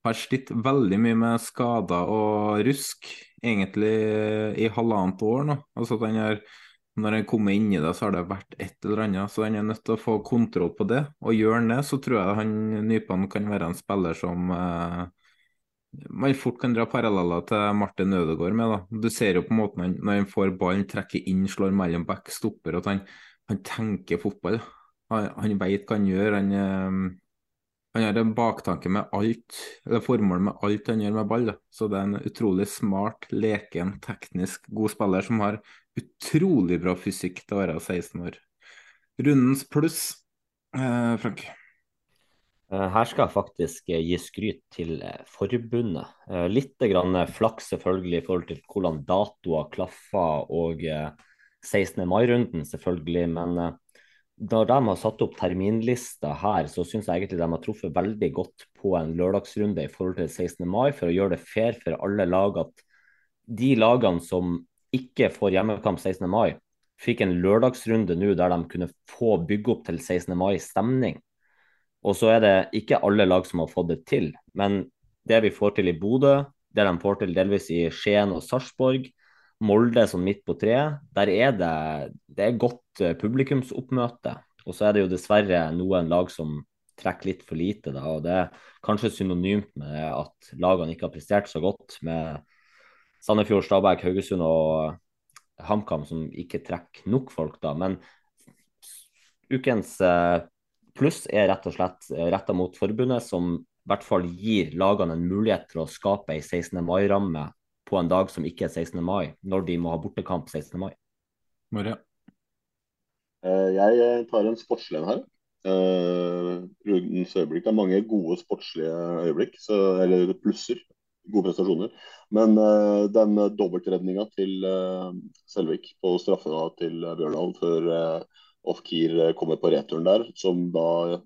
Har slitt veldig mye med skader og rusk, egentlig i halvannet år nå. Altså at han har, Når han kommer inn i det, så har det vært et eller annet. Så han er nødt til å få kontroll på det. Og gjør han det, så tror jeg han Nypan kan være en spiller som uh, man fort kan dra paralleller til Martin Ødegaard med. da. Du ser jo på måten han, når han får ballen, trekker inn, slår mellom back, stopper, at han, han tenker fotball. Han, han vet hva han gjør. Han, øh, han har en baktanke med alt, eller formål med alt han gjør med ball. Da. Så det er en utrolig smart, leken, teknisk god spiller som har utrolig bra fysikk til å være 16 år. Rundens pluss, eh, Frank? Eh, her skal jeg faktisk eh, gi skryt til eh, forbundet. Litt flaks selvfølgelig i forhold til hvordan datoer klaffer og 16. mai-runden, selvfølgelig. Men når de har satt opp terminlista her, så syns jeg egentlig de har truffet veldig godt på en lørdagsrunde i forhold til 16. mai, for å gjøre det fair for alle lag at de lagene som ikke får hjemmekamp 16. mai, fikk en lørdagsrunde nå der de kunne få bygge opp til 16. mai-stemning. Og så er det ikke alle lag som har fått det til. Men det vi får til i Bodø, det de får til delvis i Skien og Sarpsborg, Molde som midt på treet, der er det, det er godt eh, publikumsoppmøte. Og så er det jo dessverre noen lag som trekker litt for lite. Da, og Det er kanskje synonymt med at lagene ikke har prestert så godt med Sandefjord, Stabæk, Haugesund og HamKam som ikke trekker nok folk. da, Men ukens eh, Pluss er rett og slett eh, retta mot forbundet, som i hvert fall gir lagene en mulighet til å skape ei 16. mai-ramme på en dag som ikke er 16. mai, når de må ha bortekamp 16. mai. Maria? Eh, jeg eh, tar en sportslig en her. Rundens øyeblikk. Det er mange gode sportslige øyeblikk, så, eller plusser. Gode prestasjoner. Men uh, den dobbeltredninga til uh, Selvik på straffa til Bjørndalen før uh, Ofkir eh, kommer på returen der, som da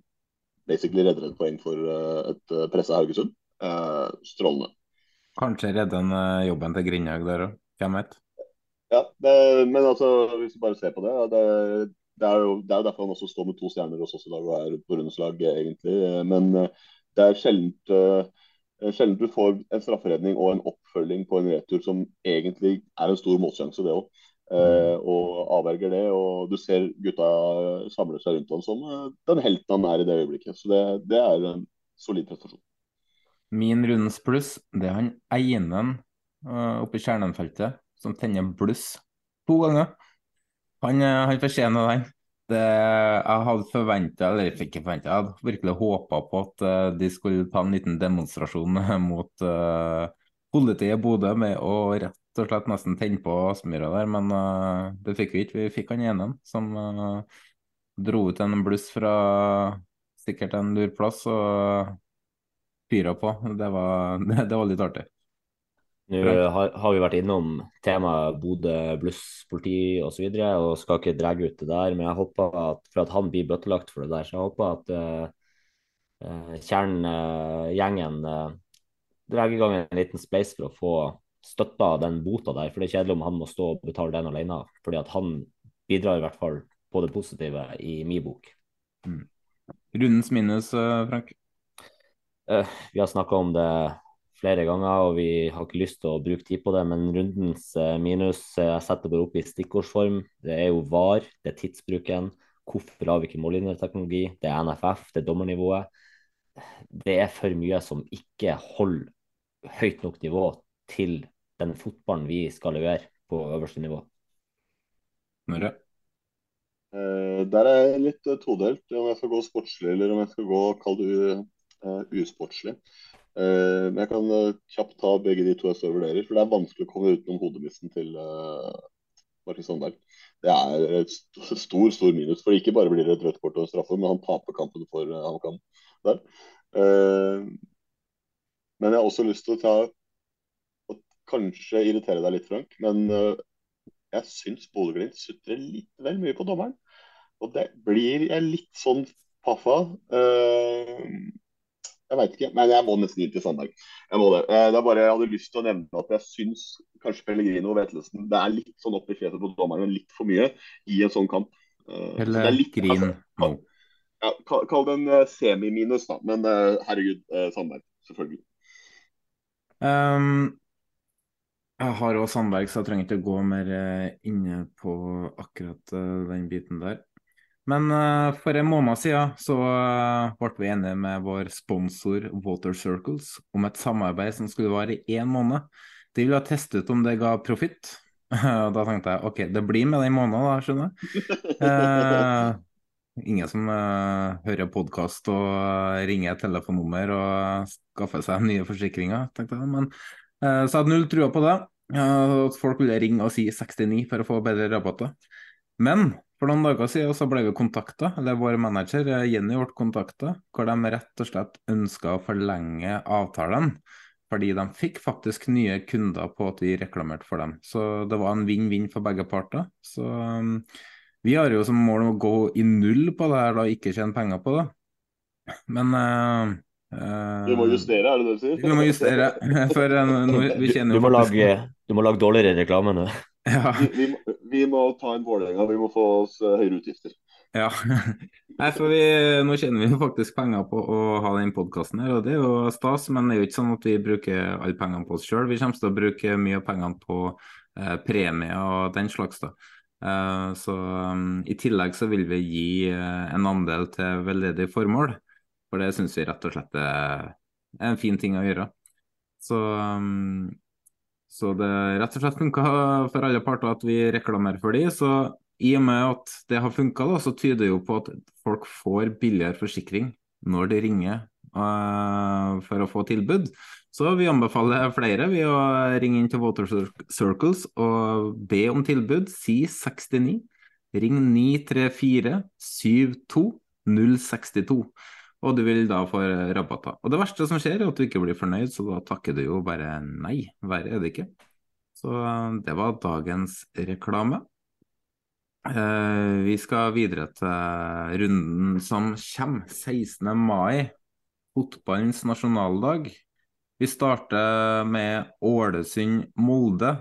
basically redder et poeng for eh, et eh, pressa Haugesund. Eh, strålende. Kanskje redde en jobben til Grindhaug der òg, hvem vet. Ja, det, men altså, hvis vi bare ser på det, det, det, er jo, det er jo derfor han også står med to stjerner hos oss i dag og er på rundens lag, egentlig. Men det er sjeldent, sjeldent du får en strafferedning og en oppfølging på en retur som egentlig er en stor målsjanse, det òg. Uh, og avverger det. Og du ser gutta samle seg rundt ham som uh, den helten han er i det øyeblikket. Så det, det er en solid prestasjon. Min rundens pluss, det er han Einen uh, oppe i Kjernenfeltet som tenner bluss to ganger. Han, han fortjener den. Det, jeg hadde forventa, eller fikk ikke forventa, jeg hadde virkelig håpa på at de skulle ta en liten demonstrasjon mot politiet i Bodø med å rett og slett nesten tenne på Aspmyra der, men uh, det fikk vi ikke. Vi fikk han ene som uh, dro ut en bluss fra sikkert en lur plass og fyra på. Det var, det, det var litt artig. Nå har, har, vi vært innom temaet Bodø bluss, politi osv. Og, så videre, og skal ikke dra ut det der. Men jeg håper at for at han blir bøttelagt for det der, så jeg håper at uh, uh, Tjern-gjengen uh, drar i gang en liten spleis for å få støtta den bota der. For det er kjedelig om han må stå og betale den alene. Fordi at han bidrar i hvert fall på det positive i min bok. Mm. Rundens minus, eh, Frank? Uh, vi har snakka om det flere ganger, og vi har ikke lyst til å bruke tid på det. Men rundens uh, minus jeg setter bare opp i stikkordsform. Det er jo VAR, det er tidsbruken. Hvorfor har vi ikke mållinjeteknologi? Det er NFF, det er dommernivået. det er for mye som ikke holder høyt nok nivå til den fotballen vi skal levere på øverste nivå. Når Uh, der er jeg litt uh, todelt, om jeg skal gå sportslig eller om jeg skal gå kall det uh, usportslig. men jeg kan kjapt ta begge de to jeg står og vurderer, for det er vanskelig å komme utenom hodemissen til Markus Sandberg. Det er et stor stor minus, for ikke bare blir det et rødt kort og en straffe, men han taper kampen for HamKam der. men jeg har også lyst til å ta kanskje irritere deg litt, Frank, men jeg syns Bodø-Glimt sutrer litt vel mye på dommeren. Og det blir jeg litt sånn paffa. Uh, jeg veit ikke, men jeg må nesten inn til Sandberg. Jeg må det. Uh, det er bare, jeg hadde lyst til å nevne at jeg syns kanskje Pellegrino og Vetlesen det er litt sånn opp i fjeset på dommeren, litt for mye i en sånn kamp. Uh, Pellegrin altså, ja, kall, kall det en semi-minus, da. Men herregud, Sandberg. Selvfølgelig. Um, jeg har òg Sandberg, så jeg trenger ikke å gå mer inne på akkurat den biten der. Men uh, for en måned siden så ble vi enige med vår sponsor Water Circles om et samarbeid som skulle vare i én måned. De ville teste ut om det ga profitt. da tenkte jeg OK, det blir med den måneden, da, skjønner jeg. Ingen som hører podkast og ringer et telefonnummer og skaffer seg nye forsikringer, tenkte jeg. Men så jeg hadde null trua på det. At folk ville ringe og si 69 for å få bedre rabatter. Men for noen dager siden så ble vi kontakta, eller vår manager eh, Jenny ble kontakta, hvor de rett og slett ønska å forlenge avtalen. Fordi de fikk faktisk nye kunder på at vi reklamerte for dem. Så det var en vinn-vinn for begge parter. Så um, vi har jo som mål å gå i null på det her, da ikke tjene penger på det. Men uh, uh, Vi må justere, er det det du sier? Vi må justere. For uh, vi du, du, må lage, du må lage dårligere reklame nå. Ja. Vi, vi, vi, må ta en Vålerenga, vi må få oss uh, høyere utgifter. Ja. Nei, for vi, Nå tjener vi faktisk penger på å ha den podkasten her, og det er jo stas. Men det er jo ikke sånn at vi bruker alle pengene på oss sjøl. Vi kommer til å bruke mye av pengene på uh, premier og den slags. da. Så um, I tillegg så vil vi gi en andel til veldedige formål. For det syns vi rett og slett er en fin ting å gjøre. Så um, så det rett og slett funka for alle parter at vi reklamerer for de, Så i og med at det har funka, så tyder jo på at folk får billigere forsikring når de ringer uh, for å få tilbud. Så vi anbefaler flere ved å ringe inn til Water Circles og be om tilbud. Si 69. Ring 934 72 062 og du vil da få rabatter. Og det verste som skjer, er at du ikke blir fornøyd, så da takker du jo bare nei. Verre er det ikke. Så det var dagens reklame. Eh, vi skal videre til runden som kommer, 16. mai. Fotballens nasjonaldag. Vi starter med Ålesund-Molde.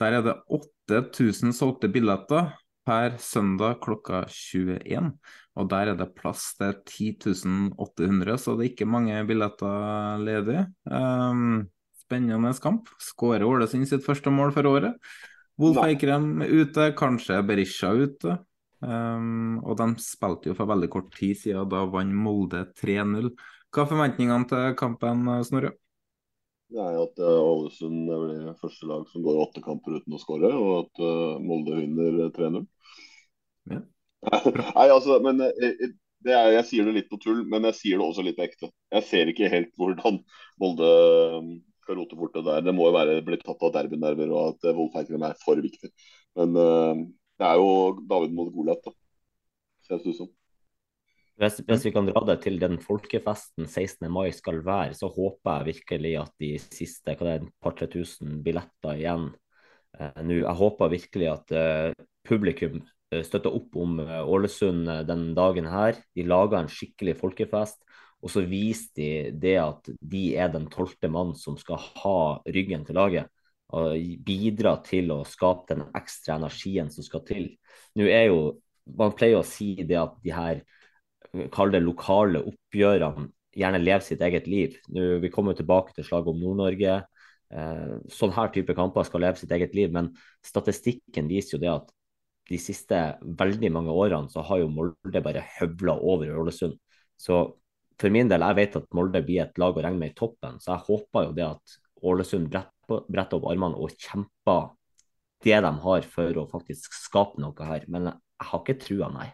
Der er det 8000 solgte billetter per søndag klokka 21. Og der er det plass til 10.800, så det er ikke mange billetter ledig. Um, spennende kamp. Skårer Ålesund sitt første mål for året. Wolf Eikrem ute, kanskje Berisha ute. Um, og de spilte jo for veldig kort tid siden, da vant Molde 3-0. Hva er forventningene til kampen, Snorre? Det er at uh, Ålesund blir første lag som går åtte kamper uten å skåre, og at uh, Molde vinner 3-0. Ja. Nei, altså, men eh, eh, er, Jeg sier det litt på tull, men jeg sier det også litt ekte. Jeg ser ikke helt hvordan Molde skal rote bort det der. Det må jo være blitt tatt av derbynerver og at Wolf er for viktig. Men det er jo David mot Goliat, da. Ser det ut som. Hvis, hvis, vi kan dra det til den folkefesten 16. mai skal være, så håper jeg virkelig at de siste hva det er, par-tre tusen billetter igjen eh, nå. Jeg håper virkelig at eh, publikum støtter opp om eh, Ålesund eh, den dagen her. De lager en skikkelig folkefest. Og så viser de det at de er den tolvte mann som skal ha ryggen til laget. Og bidra til å skape den ekstra energien som skal til. Nå er jo, Man pleier å si det at de her kall det lokale oppgjørene gjerne leve sitt eget liv. Nå, vi kommer tilbake til slaget om Nord-Norge. Eh, sånn her type kamper skal leve sitt eget liv, men statistikken viser jo det at de siste veldig mange årene så har jo Molde bare høvla over Ålesund. Så for min del, jeg vet at Molde blir et lag å regne med i toppen, så jeg håper jo det at Ålesund bretter opp armene og kjemper det de har for å faktisk skape noe her. Men jeg har ikke trua, nei.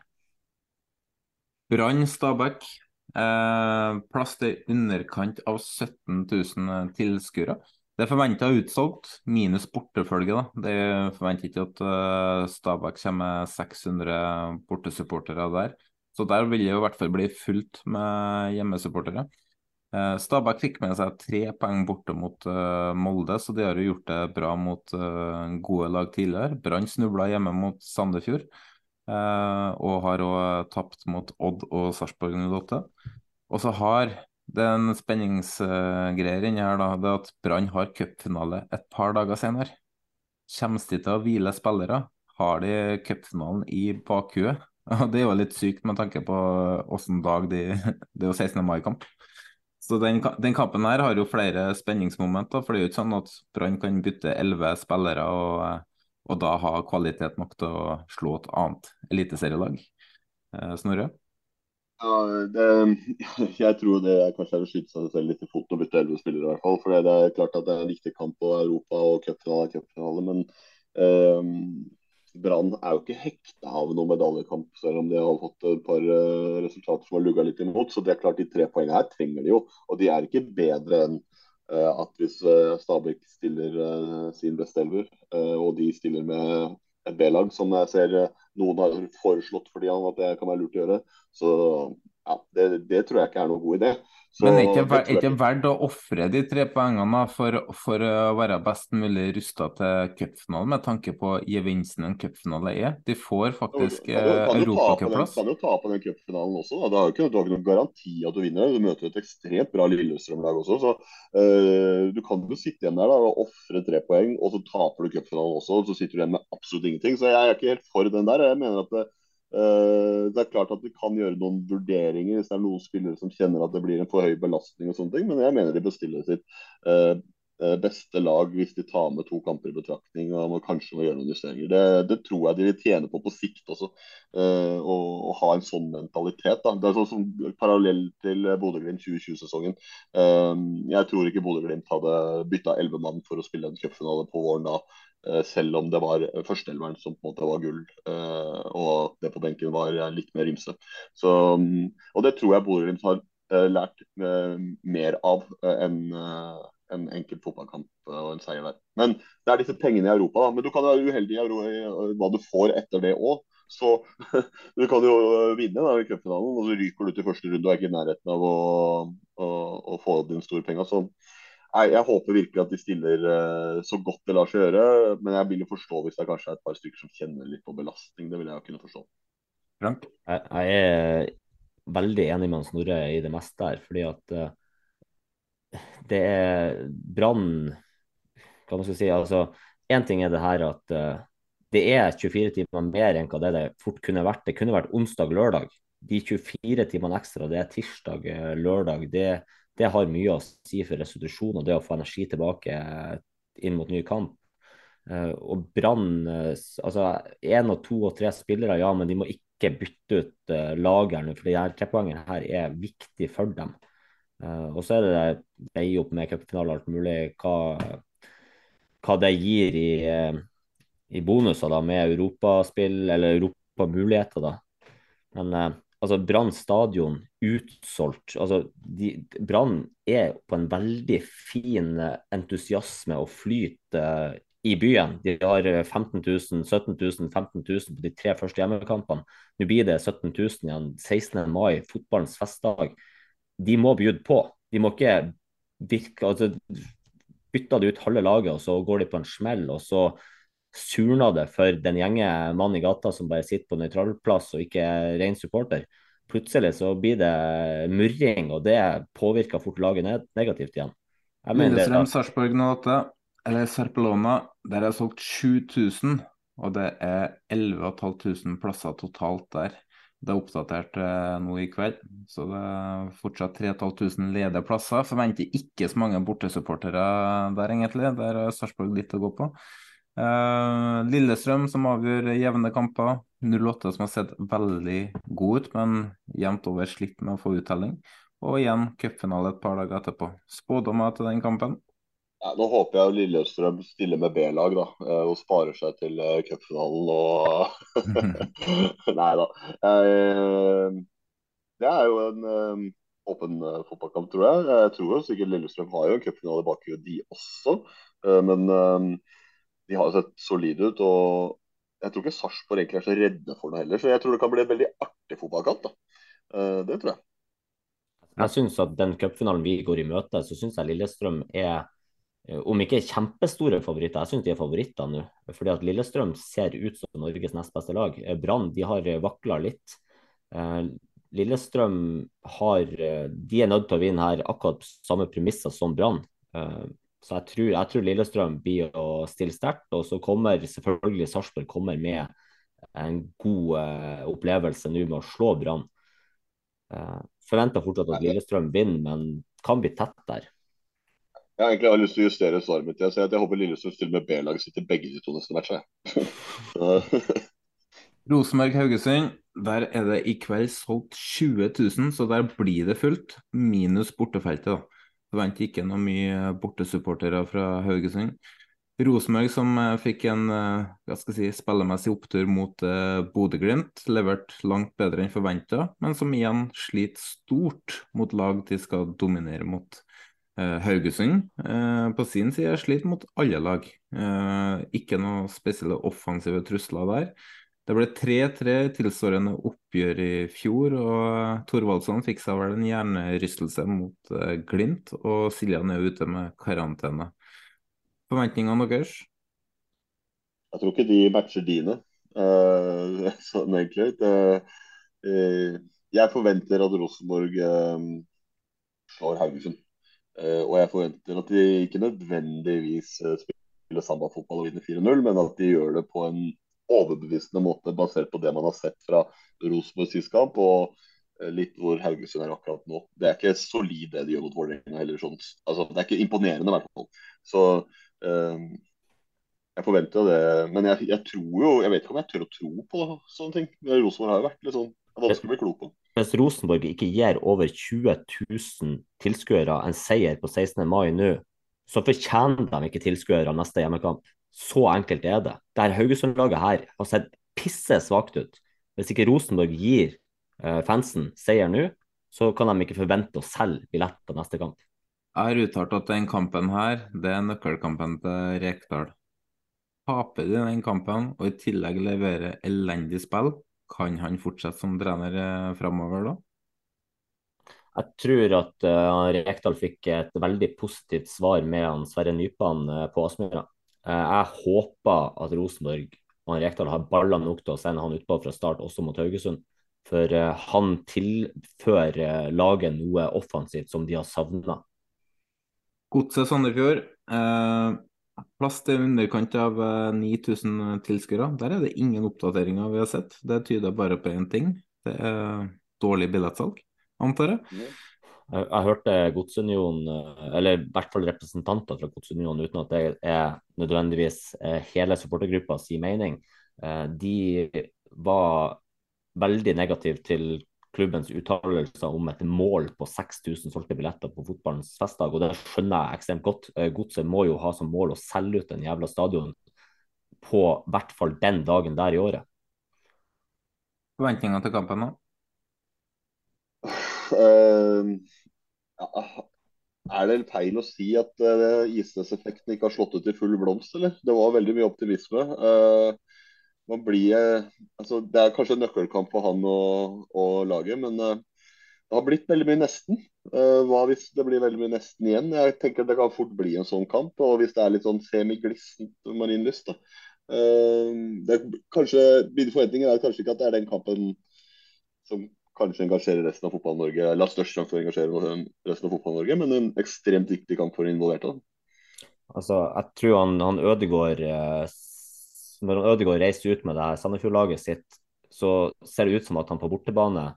Brann Stabæk. Eh, plass til underkant av 17 000 tilskuere. Det er forventa utsolgt, minus bortefølge. da. Det forventer ikke at uh, Stabæk kommer med 600 bortesupportere der. Så der vil det i hvert fall bli fullt med hjemmesupportere. Uh, Stabæk fikk med seg tre poeng borte mot uh, Molde, så de har jo gjort det bra mot gode lag tidligere. Brann snubla hjemme mot Sandefjord, og har òg tapt mot Odd og Sarpsborg 08. Og så har den spenningsgreia inni her, da. Det at Brann har cupfinale et par dager senere. Kommer de til å hvile spillere? Har de cupfinalen i bakhuet? Det er jo litt sykt med tanke på åssen dag de Det er jo 16. mai-kamp. Så den, den, kampen her har jo flere spenningsmomenter. For det er jo ikke sånn at Brann kan bytte elleve spillere og, og, da ha kvalitet nok til å slå et annet eliteserielag. Eh, Snorre? Ja, det, jeg tror det er kanskje er å skyte seg selv litt i foten og bytte elleve spillere. i hvert fall, for Det er klart at det er en viktig kamp på Europa og cupfinale er cupfinale. Men eh, Brann er jo ikke hekta av noen medaljekamp, selv om de har fått et par uh, resultater som har lugga litt imot. Så det er klart de tre poengene her trenger de jo. Og de er ikke bedre enn at hvis uh, Stabæk stiller sin beste elver, og de stiller med et B-lag, som jeg ser noen har foreslått for han at det kan være lurt å gjøre. Så ja, det, det, tror jeg ikke er noen god idé. Så, Men er er ikke verdt å ofre de tre poengene for, for, å være best mulig rusta til cupfinalen, med tanke på gevinsten en cupfinale er? De får faktisk europacupplass. Du kan jo tape den cupfinalen også. Da. Det er jo ikke, du har ikke noen garanti at du vinner. Du møter et ekstremt bra Lillestrøm-lag også. Så uh, du kan jo sitte igjen der da, og ofre tre poeng, og så taper du cupfinalen også. Og så sitter du igjen med absolutt ingenting. Så jeg er ikke helt for den der. Jeg mener at det, Eh, det er klart at vi kan gjøre noen vurderinger hvis det er noen spillere som kjenner at det blir en for høy belastning og sånne ting, men jeg mener de bestiller sitt eh, eh, beste lag hvis de tar med to kamper i betraktning og kanskje må gjøre noen justeringer. Det, det, tror jeg de vil tjene på på sikt også, å ha en sånn mentalitet. Da. Det er sånn som Parallell til Bodø-Glimt 2020-sesongen. Jeg tror ikke Bodø-Glimt hadde bytta elleve mann for å spille en cupfinale på våren da. Eh, selv om det var førsteelveren som på en måte var gull, eh, og det på benken var litt mer ymse. Mm, og det tror jeg Bodø-Glimt har eh, lært mer av enn en enkelt fotballkamp og en seier der. Men det er disse pengene i Europa. da, Men du kan være uheldig i hva du får etter det òg. Så du kan jo vinne da, i cupfinalen, og så ryker du til første runde og er ikke i nærheten av å, å, å få dine store penger. Så Nei, Jeg håper virkelig at de stiller uh, så godt det lar seg gjøre. Men jeg vil jo forstå hvis det er kanskje et par stykker som kjenner litt på belastning. Det vil jeg jo kunne forstå. Frank? Jeg, jeg er veldig enig med Snorre i det meste her. Fordi at uh, det er Brann Hva man skal si. altså Én ting er det her at uh, det er 24 timer mer enn hva det, det fort kunne vært. Det kunne vært onsdag-lørdag. De 24 timene ekstra, det er tirsdag-lørdag. det er det har mye å si for restitusjon og det å få energi tilbake inn mot ny kamp. Uh, og Brann uh, altså Én og to og tre spillere, ja, men de må ikke bytte ut lageren. For de her trepoengene her er viktig for dem. og så er det veie opp med cupfinale alt mulig hva, hva det gir i, i bonuser da, med europaspill eller europamuligheter. da. Men altså Brann stadion utsolgt. Altså, Brann er på en veldig fin entusiasme og flyt uh, i byen. De har 15 000, 17 000, 15 000 på de tre første hjemmekampene. Nå blir det 17 000 igjen. 16. mai, fotballens festdag. De må bjude på. De må ikke virke altså, Bytter de ut halve laget, og så går de på en smell, og så surna det for den gjenge mann i gata som bare sitter på nøytralplass og ikke er ren supporter. Plutselig så blir det murring, og det påvirker fort laget negativt igjen. Lillestrøm, Sarpsborg 08, eller Sarpelona, der er solgt 7000, og det er 11500 plasser totalt der. Det er oppdatert eh, nå i kveld, så det er fortsatt 3500 ledige plasser. Forventer ikke så mange bortesupportere der, egentlig. Der er Sarpsborg litt å gå på. Uh, Lillestrøm som avgjør jevne kamper. 08 som har sett veldig god ut, men jevnt over slitt med å få uttelling. og igjen cupfinale et par dager etterpå. Spådommer til den kampen? Ja, nå håper jeg Lillestrøm stiller med B-lag da, eh, og sparer seg til uh, cupfinalen og Nei da. det er jo en åpen fotballkamp, tror jeg. Jeg tror jo sikkert Lillestrøm har jo en cupfinale bak i de også. Men de har sett solide ut. og jeg tror ikke Sarpsborg egentlig er så redde for noe heller. Så jeg tror det kan bli en veldig artig fotballkamp. Uh, det tror jeg. Jeg syns at den cupfinalen vi går i møte, så syns jeg Lillestrøm er Eh, om ikke kjempestore favoritter, jeg syns de er favoritter nå. Fordi at Lillestrøm ser ut som Norges nest beste lag. Eh, Brann de har eh, vakla litt. Lillestrøm har De er nødt til å vinne her akkurat samme premisser som Brann. Så jeg tror, jeg tror, Lillestrøm blir å stille sterkt. Og så kommer selvfølgelig Sarpsborg kommer med en god opplevelse nå med å slå Brann. Forventer fortsatt at Lillestrøm vinner, men kan bli tett der. Jeg har egentlig lyst til å justere svaret mitt. Jeg, jeg håper Lillestrøm stiller med B-laget sitt i begge de to neste matchene. Rosenborg-Haugesund, der er det i kveld solgt 20 000, så der blir det fullt. Minus bortefeltet, da. Forventer ikke noe mye bortesupportere fra Haugesund. Rosenborg som eh, fikk en eh, hva skal si, spillemessig opptur mot uh, Bodø-Glimt, leverte langt bedre enn forventa, men som igjen sliter stort mot lag de skal dominere mot. Eh, Haugesund eh, på sin side sliter mot alle lag. Eh, ikke noe spesielle offensive trusler der. Det ble 3-3 tilsvarende oppgjør i fjor, og Thorvaldsson fikk seg vel en hjernerystelse mot Glimt, og Siljan er ute med karantene. Forventningene deres? Jeg tror ikke de matcher dine, uh, sånn egentlig. Det, uh, jeg forventer at Rosenborg uh, slår Haugesund. Og jeg forventer at de ikke nødvendigvis spiller samba-fotball og vinner 4-0, men at de gjør det på en overbevisende måte basert på det man har sett fra Rosenborg sist kamp, og uh, litt hvor Haugesund er akkurat nå. Det er ikke solid det de gjør mot Vålerenga heller. Sånn. Altså, det er ikke imponerende, i hvert fall. Så jeg forventer det. Men jeg, jeg, tror jo Jeg vet ikke om jeg tør å tro på sånne ting. Rosenborg har jo vært litt sånn vanskelig å bli klok på hvis Rosenborg ikke gir over 20 000 tilskuere en seier på 16. mai nå, så fortjener de ikke tilskuere neste hjemmekamp. Så enkelt er det. Der Haugesund-laget her har sett pisse svakt ut. Hvis ikke Rosenborg gir uh, fansen seier nå, så kan de ikke forvente å selge billetter neste kamp. Jeg har uttalt at den kampen her, det er nøkkelkampen til Rekdal. Taper de den kampen og i tillegg leverer elendig spill, kan han fortsette som trener eh, framover da? Jeg tror at uh, Rekdal fikk et veldig positivt svar med han Sverre Nypan på Aspmyra. Uh, jeg håper at Rosenborg og Rekdal har baller nok til å sende han utpå fra start også mot Haugesund. For uh, han tilfører laget noe offensivt som de har savna. Godset Sandefjord. Eh, Plass til underkant av 9000 eh, tilskuere. Der er det ingen oppdateringer vi har sett. Det tyder bare på én ting. Det er dårlig billettsalg, antar jeg. Jeg, jeg hørte Godsunionen, eh, eller i hvert fall representanter fra Godsunionen, uten at det er nødvendigvis eh, hele supportergruppa si mening. De var veldig negative til klubbens uttalelser om et mål på 6000 solgte billetter på fotballens festdag, og det skjønner jeg ekstremt godt. Eh, Godset må jo ha som mål å selge ut den jævla stadion på hvert fall den dagen der i året. Forventningene til kampen, nå? Uh. Er det feil å si at uh, Isnes-effekten ikke har slått ut i full blomst, eller? Det var veldig mye optimisme. Uh, man blir uh, altså Det er kanskje en nøkkelkamp for han og, og laget, men det har blitt veldig mye nesten. Hva hvis det blir veldig mye nesten igjen? Jeg tenker Det kan fort bli en sånn kamp. Og hvis det er litt sånn semiglissent marienlyst, da. Kanskje, Mine forventninger er kanskje ikke at det er den kampen som kanskje engasjerer resten av Fotball-Norge, eller har størst sjanse å engasjere resten av Fotball-Norge, men en ekstremt viktig kamp for involverte. Altså, jeg tror han, han Ødegård når Ødegård reiser ut med det her Sandefjord-laget sitt, så ser det ut som at han på bortebane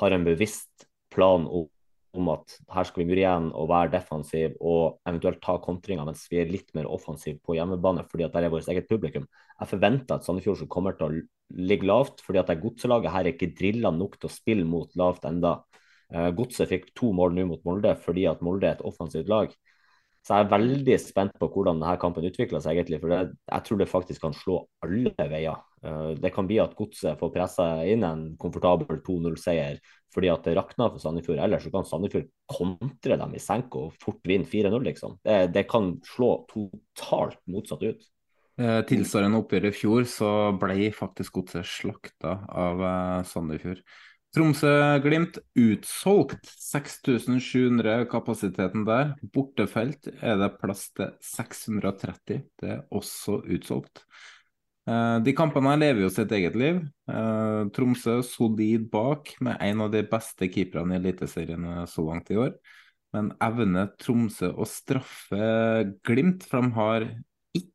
har en bevisst plan om, om at her skal vi mure igjen og være defensiv og eventuelt ta kontringer, mens vi er litt mer offensive på hjemmebane fordi at der er vårt eget publikum. Jeg forventer at Sandefjord kommer til å ligge lavt, fordi at det godselaget her er ikke drilla nok til å spille mot lavt enda. Uh, Godset fikk to mål nå mot Molde fordi at Molde er et offensivt lag. Så jeg er veldig spent på hvordan denne kampen utvikler seg, egentlig, for det, jeg tror det faktisk kan slå alle veier. Uh, det kan bli at Godset får pressa inn en komfortabel 2-0-seier fordi at det rakner for Sandefjord. Ellers så kan Sandefjord kontre dem i senk og fort vinne 4-0, liksom. Det, det, kan slå totalt motsatt ut. Eh, tilsvarende oppgjør i fjor så ble faktisk godset slakta av eh, Sandefjord. Tromsø-Glimt utsolgt. 6700 kapasiteten der. Bortefelt er det plass til 630. Det er også utsolgt. Eh, de kampene her lever jo sitt eget liv. Eh, Tromsø solid bak med en av de beste keeperne i Eliteserien så langt i år. Men evner Tromsø å straffe Glimt, for de har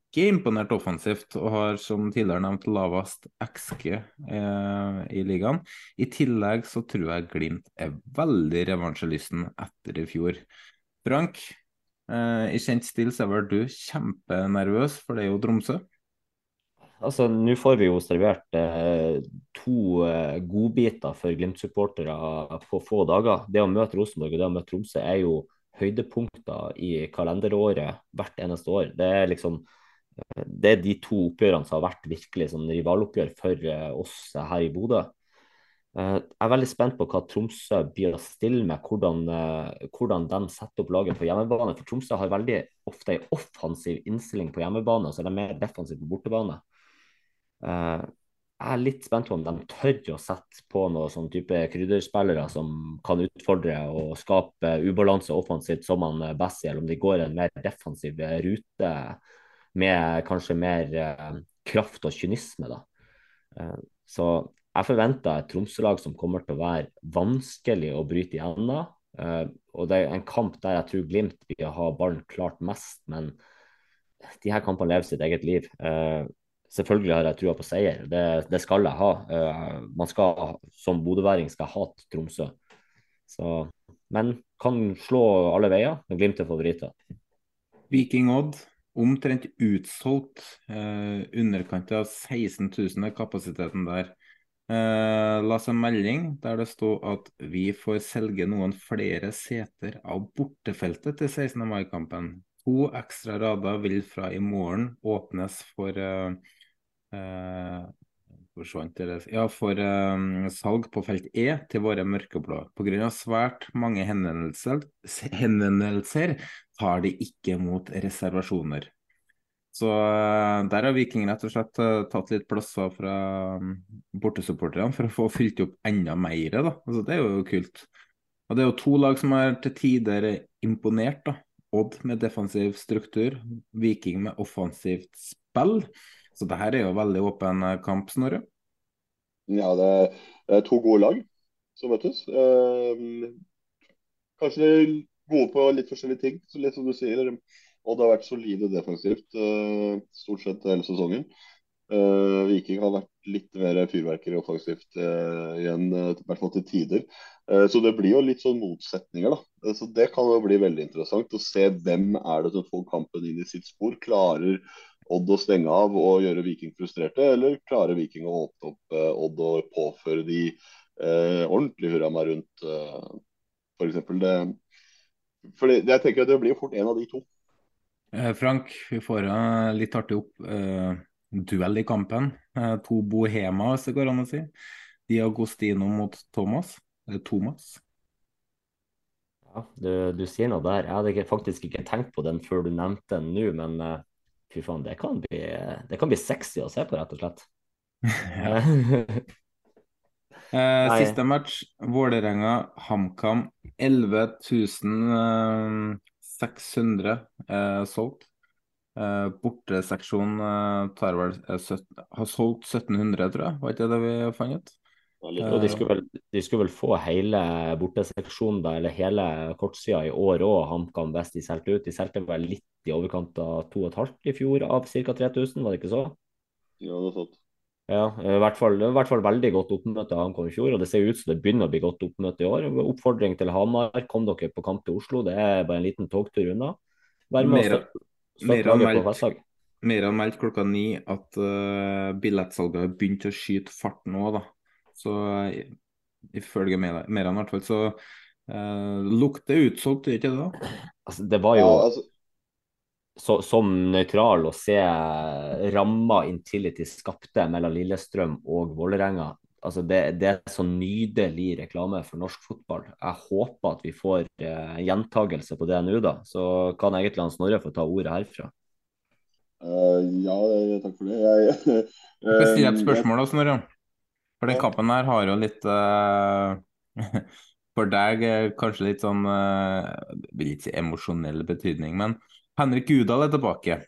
ikke imponert offensivt og har som tidligere nevnt lavest XG eh, i ligaen. I tillegg så tror jeg Glimt er veldig revansjelysten etter i fjor. Frank, eh, i kjent stil så er vel du kjempenervøs, for det er jo Tromsø? Altså, Nå får vi jo servert eh, to eh, godbiter for Glimt-supportere på få dager. Det å møte Rosenborg og det å møte Tromsø er jo høydepunkter i kalenderåret hvert eneste år. Det er liksom det er de to oppgjørene som har vært virkelig sånn rivaloppgjør for eh, oss her i Bodø. Eh, jeg er veldig spent på hva Tromsø blir å stille med, hvordan, eh, hvordan de setter opp laget på hjemmebane. For Tromsø har veldig ofte en offensiv innstilling på hjemmebane, og så er de mer defensive på bortebane. Jeg er litt spent på om de tør å sette på noen sånn type krydderspillere som kan utfordre og skape ubalanse offensivt, som han Bessie, eller om de går en mer defensiv rute med kanskje mer eh, kraft og kynisme. da. Eh, så jeg forventer et Tromsø-lag som kommer til å være vanskelig å bryte igjennom. Uh, og det er en kamp der jeg tror Glimt vil ha ballen klart mest, men de her kampene lever sitt eget liv. Selvfølgelig har jeg trua på seier, det, det skal jeg ha. Man skal som bodøværing skal hate Tromsø. Så, men kan slå alle veier. Glimt er favoritter. Viking Odd omtrent utsolgt. Eh, underkant av 16 000 er kapasiteten der. Eh, la seg melding der det sto at vi får selge noen flere seter av bortefeltet til 16. mai-kampen. To ekstra rader vil fra i morgen åpnes for eh, eh ja, for um, salg på felt E til våre mørkeblå. Pga. svært mange henvendelser, henvendelser tar de ikke mot reservasjoner. Så uh, der har Viking rett og slett uh, tatt litt plasser fra um, bortesupporterne for å få fylt opp enda mer. Da. Altså, det er jo kult. Og det er jo to lag som har til tider imponert. da. Odd med defensiv struktur, Viking med offensivt spill. Så det her er jo veldig åpen uh, kamp, Snorre. Ja, det er to gode lag som møtes. Eh, kanskje gode på litt forskjellige ting, så litt som du sier. Og det har vært solide defensivt uh, stort sett hele sesongen. Uh, Viking har vært litt mer fyrverkeri offensivt uh, igjen, i hvert fall til tider. så det blir jo litt sånn motsetninger, da. så Det kan jo bli veldig interessant å se hvem er det som får kampen inn i sitt spor. Klarer Odd å stenge av og gjøre Viking frustrerte, eller klarer Viking å åpne opp Odd og påføre de ordentlig hurra meg rundt, uh, f.eks. Det, for det, jeg tenker at det blir fort en av de to. Eh, Frank, vi får en litt artig opp uh, duell i kampen. Uh, to bohema, hvis det går an å si. Diagostino mot Thomas. Eller Thomas. Ja, du, du, sier noe der. Jeg hadde ikke, faktisk ikke tenkt på den før du nevnte den nå, men uh, fy faen, det kan, bli, det kan bli sexy å se på, rett og slett. siste match, Vålerenga-HamKam. 11 000 600 eh, solgt. Eh, Borteseksjonen eh, vel eh, har solgt 1700, tror jeg. Var ikke det vi fant ut? Ja, de skulle, vel, de skulle vel få hele borteseksjonen, da, eller hele kortsida i år òg, HamKam best de solgte ut. De solgte vel litt i overkant av 2,5 i fjor av ca. 3000, var det ikke så? Ja, det er sant. Ja, i hvert fall, i hvert fall veldig godt oppmøte av HamKam i fjor, og det ser ut som det begynner å bli godt oppmøte i år. Oppfordring til Hamar, kom dere på kamp til Oslo, det er bare en liten togtur unna. Vær med mer, på meldt, mer enn meldt klokka ni at uh, billettsalget har begynt å skyte fart nå, da. Så ifølge Meran i hvert fall, så Uh, lukter utsolgt, gjør ikke det? da? Altså, det var jo Ja, altså, så, som nøytral å se ramma Intility skapte mellom Lillestrøm og Vålerenga. Altså det, det, er så nydelig reklame for norsk fotball. Jeg håper at vi får eh, gjentagelse på det nå, da. Så kan egentlig han Snorre få ta ordet herfra. Uh, ja, takk for det. Jeg, Jeg skal stille et eh, spørsmål da, Snorre. For den kampen her har jo litt uh, For deg kanskje litt sånn uh, ikke emosjonell betydning, men Henrik Udal er tilbake.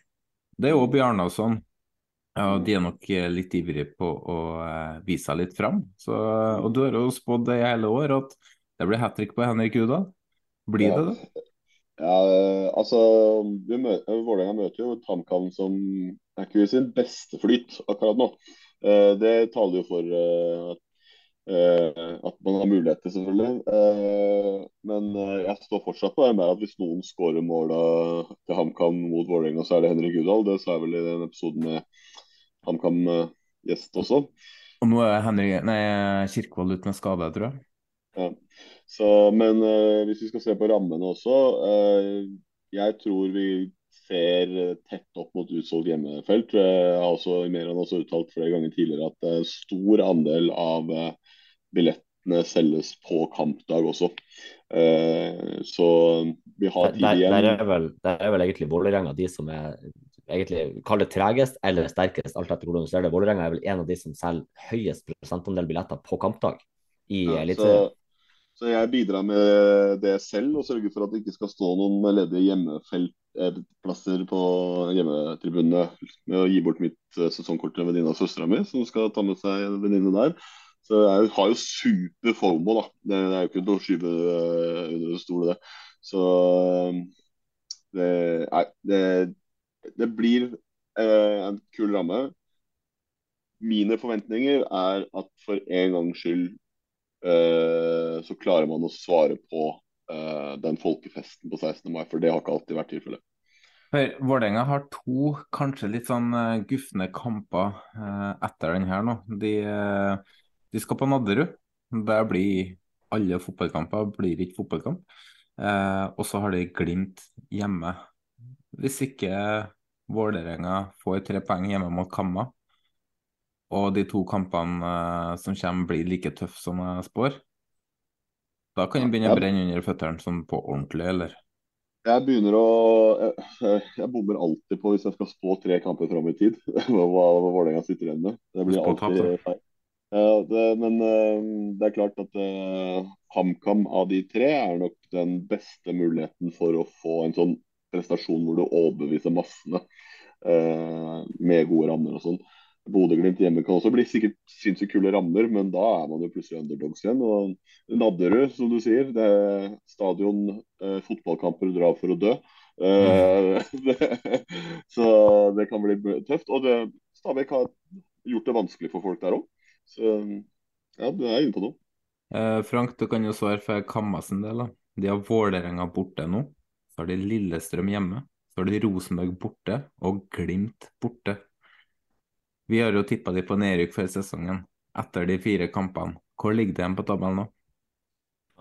Det er jo Bjarnason. Ja, de er nok eh, litt ivrige på å eh, vise seg litt fram. Så, og du har jo spådd det i hele år at det blir hat trick på Henrik Udal. Blir det det? Ja, eh, altså vi møter, Vålerenga møter jo TamKam som er ikke sin beste flyt akkurat nå. Eh, Det taler jo for eh, eh, at man har muligheter, selvfølgelig. Eh, Men eh, jeg står fortsatt på det med at hvis noen skårer måla til HamKam mot Vålerenga, så er det Henrik Udal. Det sa jeg vel i den episoden med HamKam-gjest også. Og nå er Henrik, nei, Kirkevold ute med skade, tror jeg. Ja. Så, men eh, hvis vi skal se på rammene også, eh, jeg tror vi ser eh, tett opp mot utsolgt hjemmefelt. Jeg har også Meran også uttalt flere ganger tidligere at en stor andel av eh, billettene selges på kampdag også. Eh, så vi har tid igjen. der, er vel, der er vel egentlig Vålerenga de som er egentlig kall det tregest eller sterkest, alt etter hvordan du ser det. Vålerenga er vel en av de som selger høyest prosentandel billetter på kampdag i Ja, Eliteserien. så, så jeg bidrar med det selv, og sørger for at det ikke skal stå noen ledige hjemmefeltplasser på hjemmetribunene med å gi bort mitt eh, sesongkort til en venninne av søstera mi, som skal ta med seg en venninne der. Så jeg har jo super formål da. Det, er jo ikke noe å skyve eh, under stol, det. Så eh, det, nei, det, det blir eh, en kul ramme. Mine forventninger er at for en gangs skyld eh, så klarer man å svare på eh, den folkefesten på 16. mai, for det har ikke alltid vært tilfellet. Vålerenga har to kanskje litt sånn uh, gufne kamper eh, etter den her nå. De, eh, de skal på Nadderud. Der blir alle fotballkamper blir ikke fotballkamp. Eh, og så har de Glimt hjemme. Hvis ikke Vålerenga får tre poeng hjemme mot Kamma, og de to kampene eh, som kommer blir like tøffe som jeg spår, da kan det begynne å brenne under føttene sånn på ordentlig, eller? Jeg begynner å Jeg, jeg bommer alltid på hvis jeg skal spå tre kamper fram i tid, hva hva Vålerenga sitter igjen med. Det blir alltid feil. Ja, det, men eh, det er klart at uh, HamKam av de tre er nok den beste muligheten for å få en sånn prestasjon hvor du overbeviser massene eh, med gode rammer og sånn. Bodø-Glimt hjemme kan også bli sikkert sinnssykt kule rammer, men da er man jo plutselig underdogs igjen. Og Nadderud, som du sier, det er stadion, eh, fotballkamper drar for å dø. Eh, det, så det kan bli tøft. Og Stabæk har gjort det vanskelig for folk der òg. Så ja, du er inne på noe. Eh, Frank, du kan jo svare for Kammas en del. da. De har Vålerenga borte nå. Så har de Lillestrøm hjemme. Så har de Rosenborg borte og Glimt borte. Vi har jo tippa de på nedrykk før sesongen, etter de fire kampene. Hvor ligger de på tabellen nå?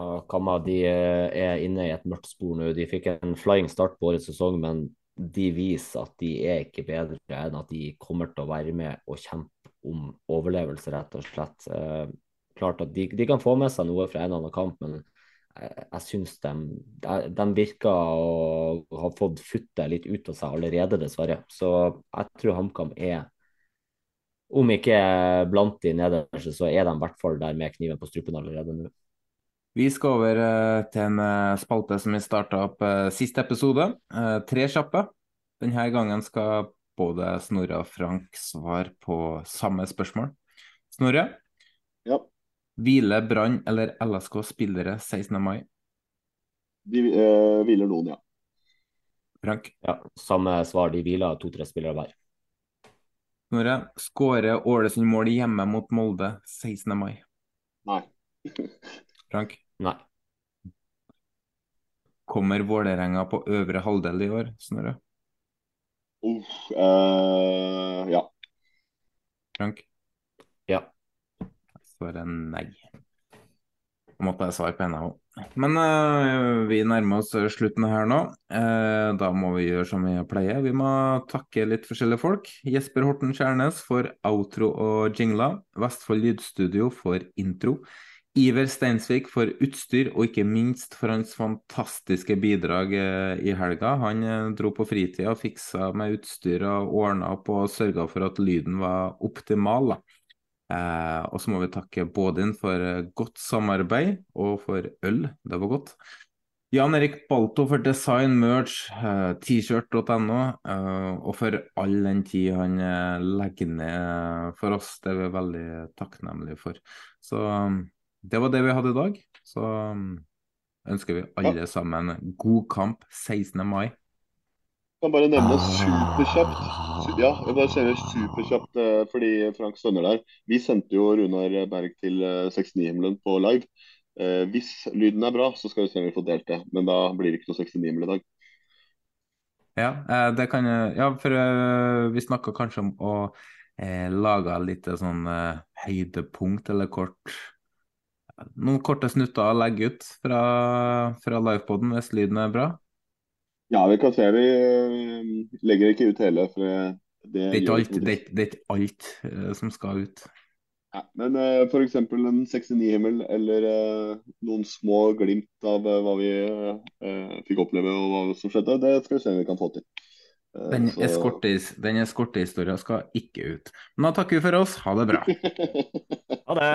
Ja, Kamma de eh, er inne i et mørkt spor nå. De fikk en flying start på årets sesong, men de viser at de er ikke bedre enn at de kommer til å være med og kjempe om overlevelse, rett og slett. Eh, klart at de, de kan få med seg noe fra en eller annen kamp, men jeg, jeg syns de, de virker å ha fått futtet litt ut av seg allerede, dessverre. Så jeg tror HamKam er om ikke blant de nederste, så er de i hvert fall der med kniven på strupen allerede nå. Vi skal over eh, til en eh, spalte som vi starta opp sist siste episode. Eh, tre kjappe. Denne gangen skal både Snorre og Frank svare på samme spørsmål. Snorre, Ja. hvile Brann eller LSK spillere 16. mai? De eh, hviler noen, ja. Frank, Ja, samme svar. De hviler to-tre spillere hver. Snorre, skårer Ålesund mål hjemme mot Molde 16. mai? Nei. Frank, Nei. kommer Vålerenga på øvre halvdel i år? Snorre, Uff, uh, ja. Frank, Ja. svarer nei. Jeg måtte jeg svare på en av henne. Men uh, vi nærmer oss slutten her nå. Uh, da må vi gjøre som vi pleier. Vi må takke litt forskjellige folk. Jesper Horten Skjærnes for outro og jingler. Vestfold Lydstudio for intro. Iver Steinsvik for utstyr, og ikke minst for hans fantastiske bidrag i helga. Han dro på fritida, fiksa med utstyr og ordna opp og sørga for at lyden var optimal. da. Eh, og så må vi takke Bådin for eh, godt samarbeid og for øl, det var godt. Jan Erik Balto for design, merch, eh, t-shirt.no, eh, og for all den tid han eh, legger ned for oss. Det er vi veldig takknemlige for. Så um, det var det vi hadde i dag. Så um, ønsker vi alle sammen god kamp 16. mai kan bare nevne superkjapt Ja, jeg bare kjenner superkjapt eh, fordi Frank stønner der. Vi sendte jo Runar Berg til 69-himmelen eh, på live. Eh, hvis lyden er bra, så skal vi se om vi får delt det. Men da blir det ikke noe 69-himmel i dag. Ja, det kan Ja, for vi snakka kanskje om å eh, lage litt sånn høydepunkt eller kort Noen korte snutter å legge ut fra, fra livepoden hvis lyden er bra. Ja, vi kan se. Vi eh, legger ikke ut hele. for det, det, er ikke alt, det, det er ikke alt uh, som skal ut. Ja, men uh, eh, f.eks. en 69-himmel eller uh, noen små glimt av uh, hva vi uh, fikk oppleve og hva som skjedde, det skal vi se om vi kan få til. den eskortehistoria skal ikke ut. Men da takker vi for oss. Ha det bra. ha det.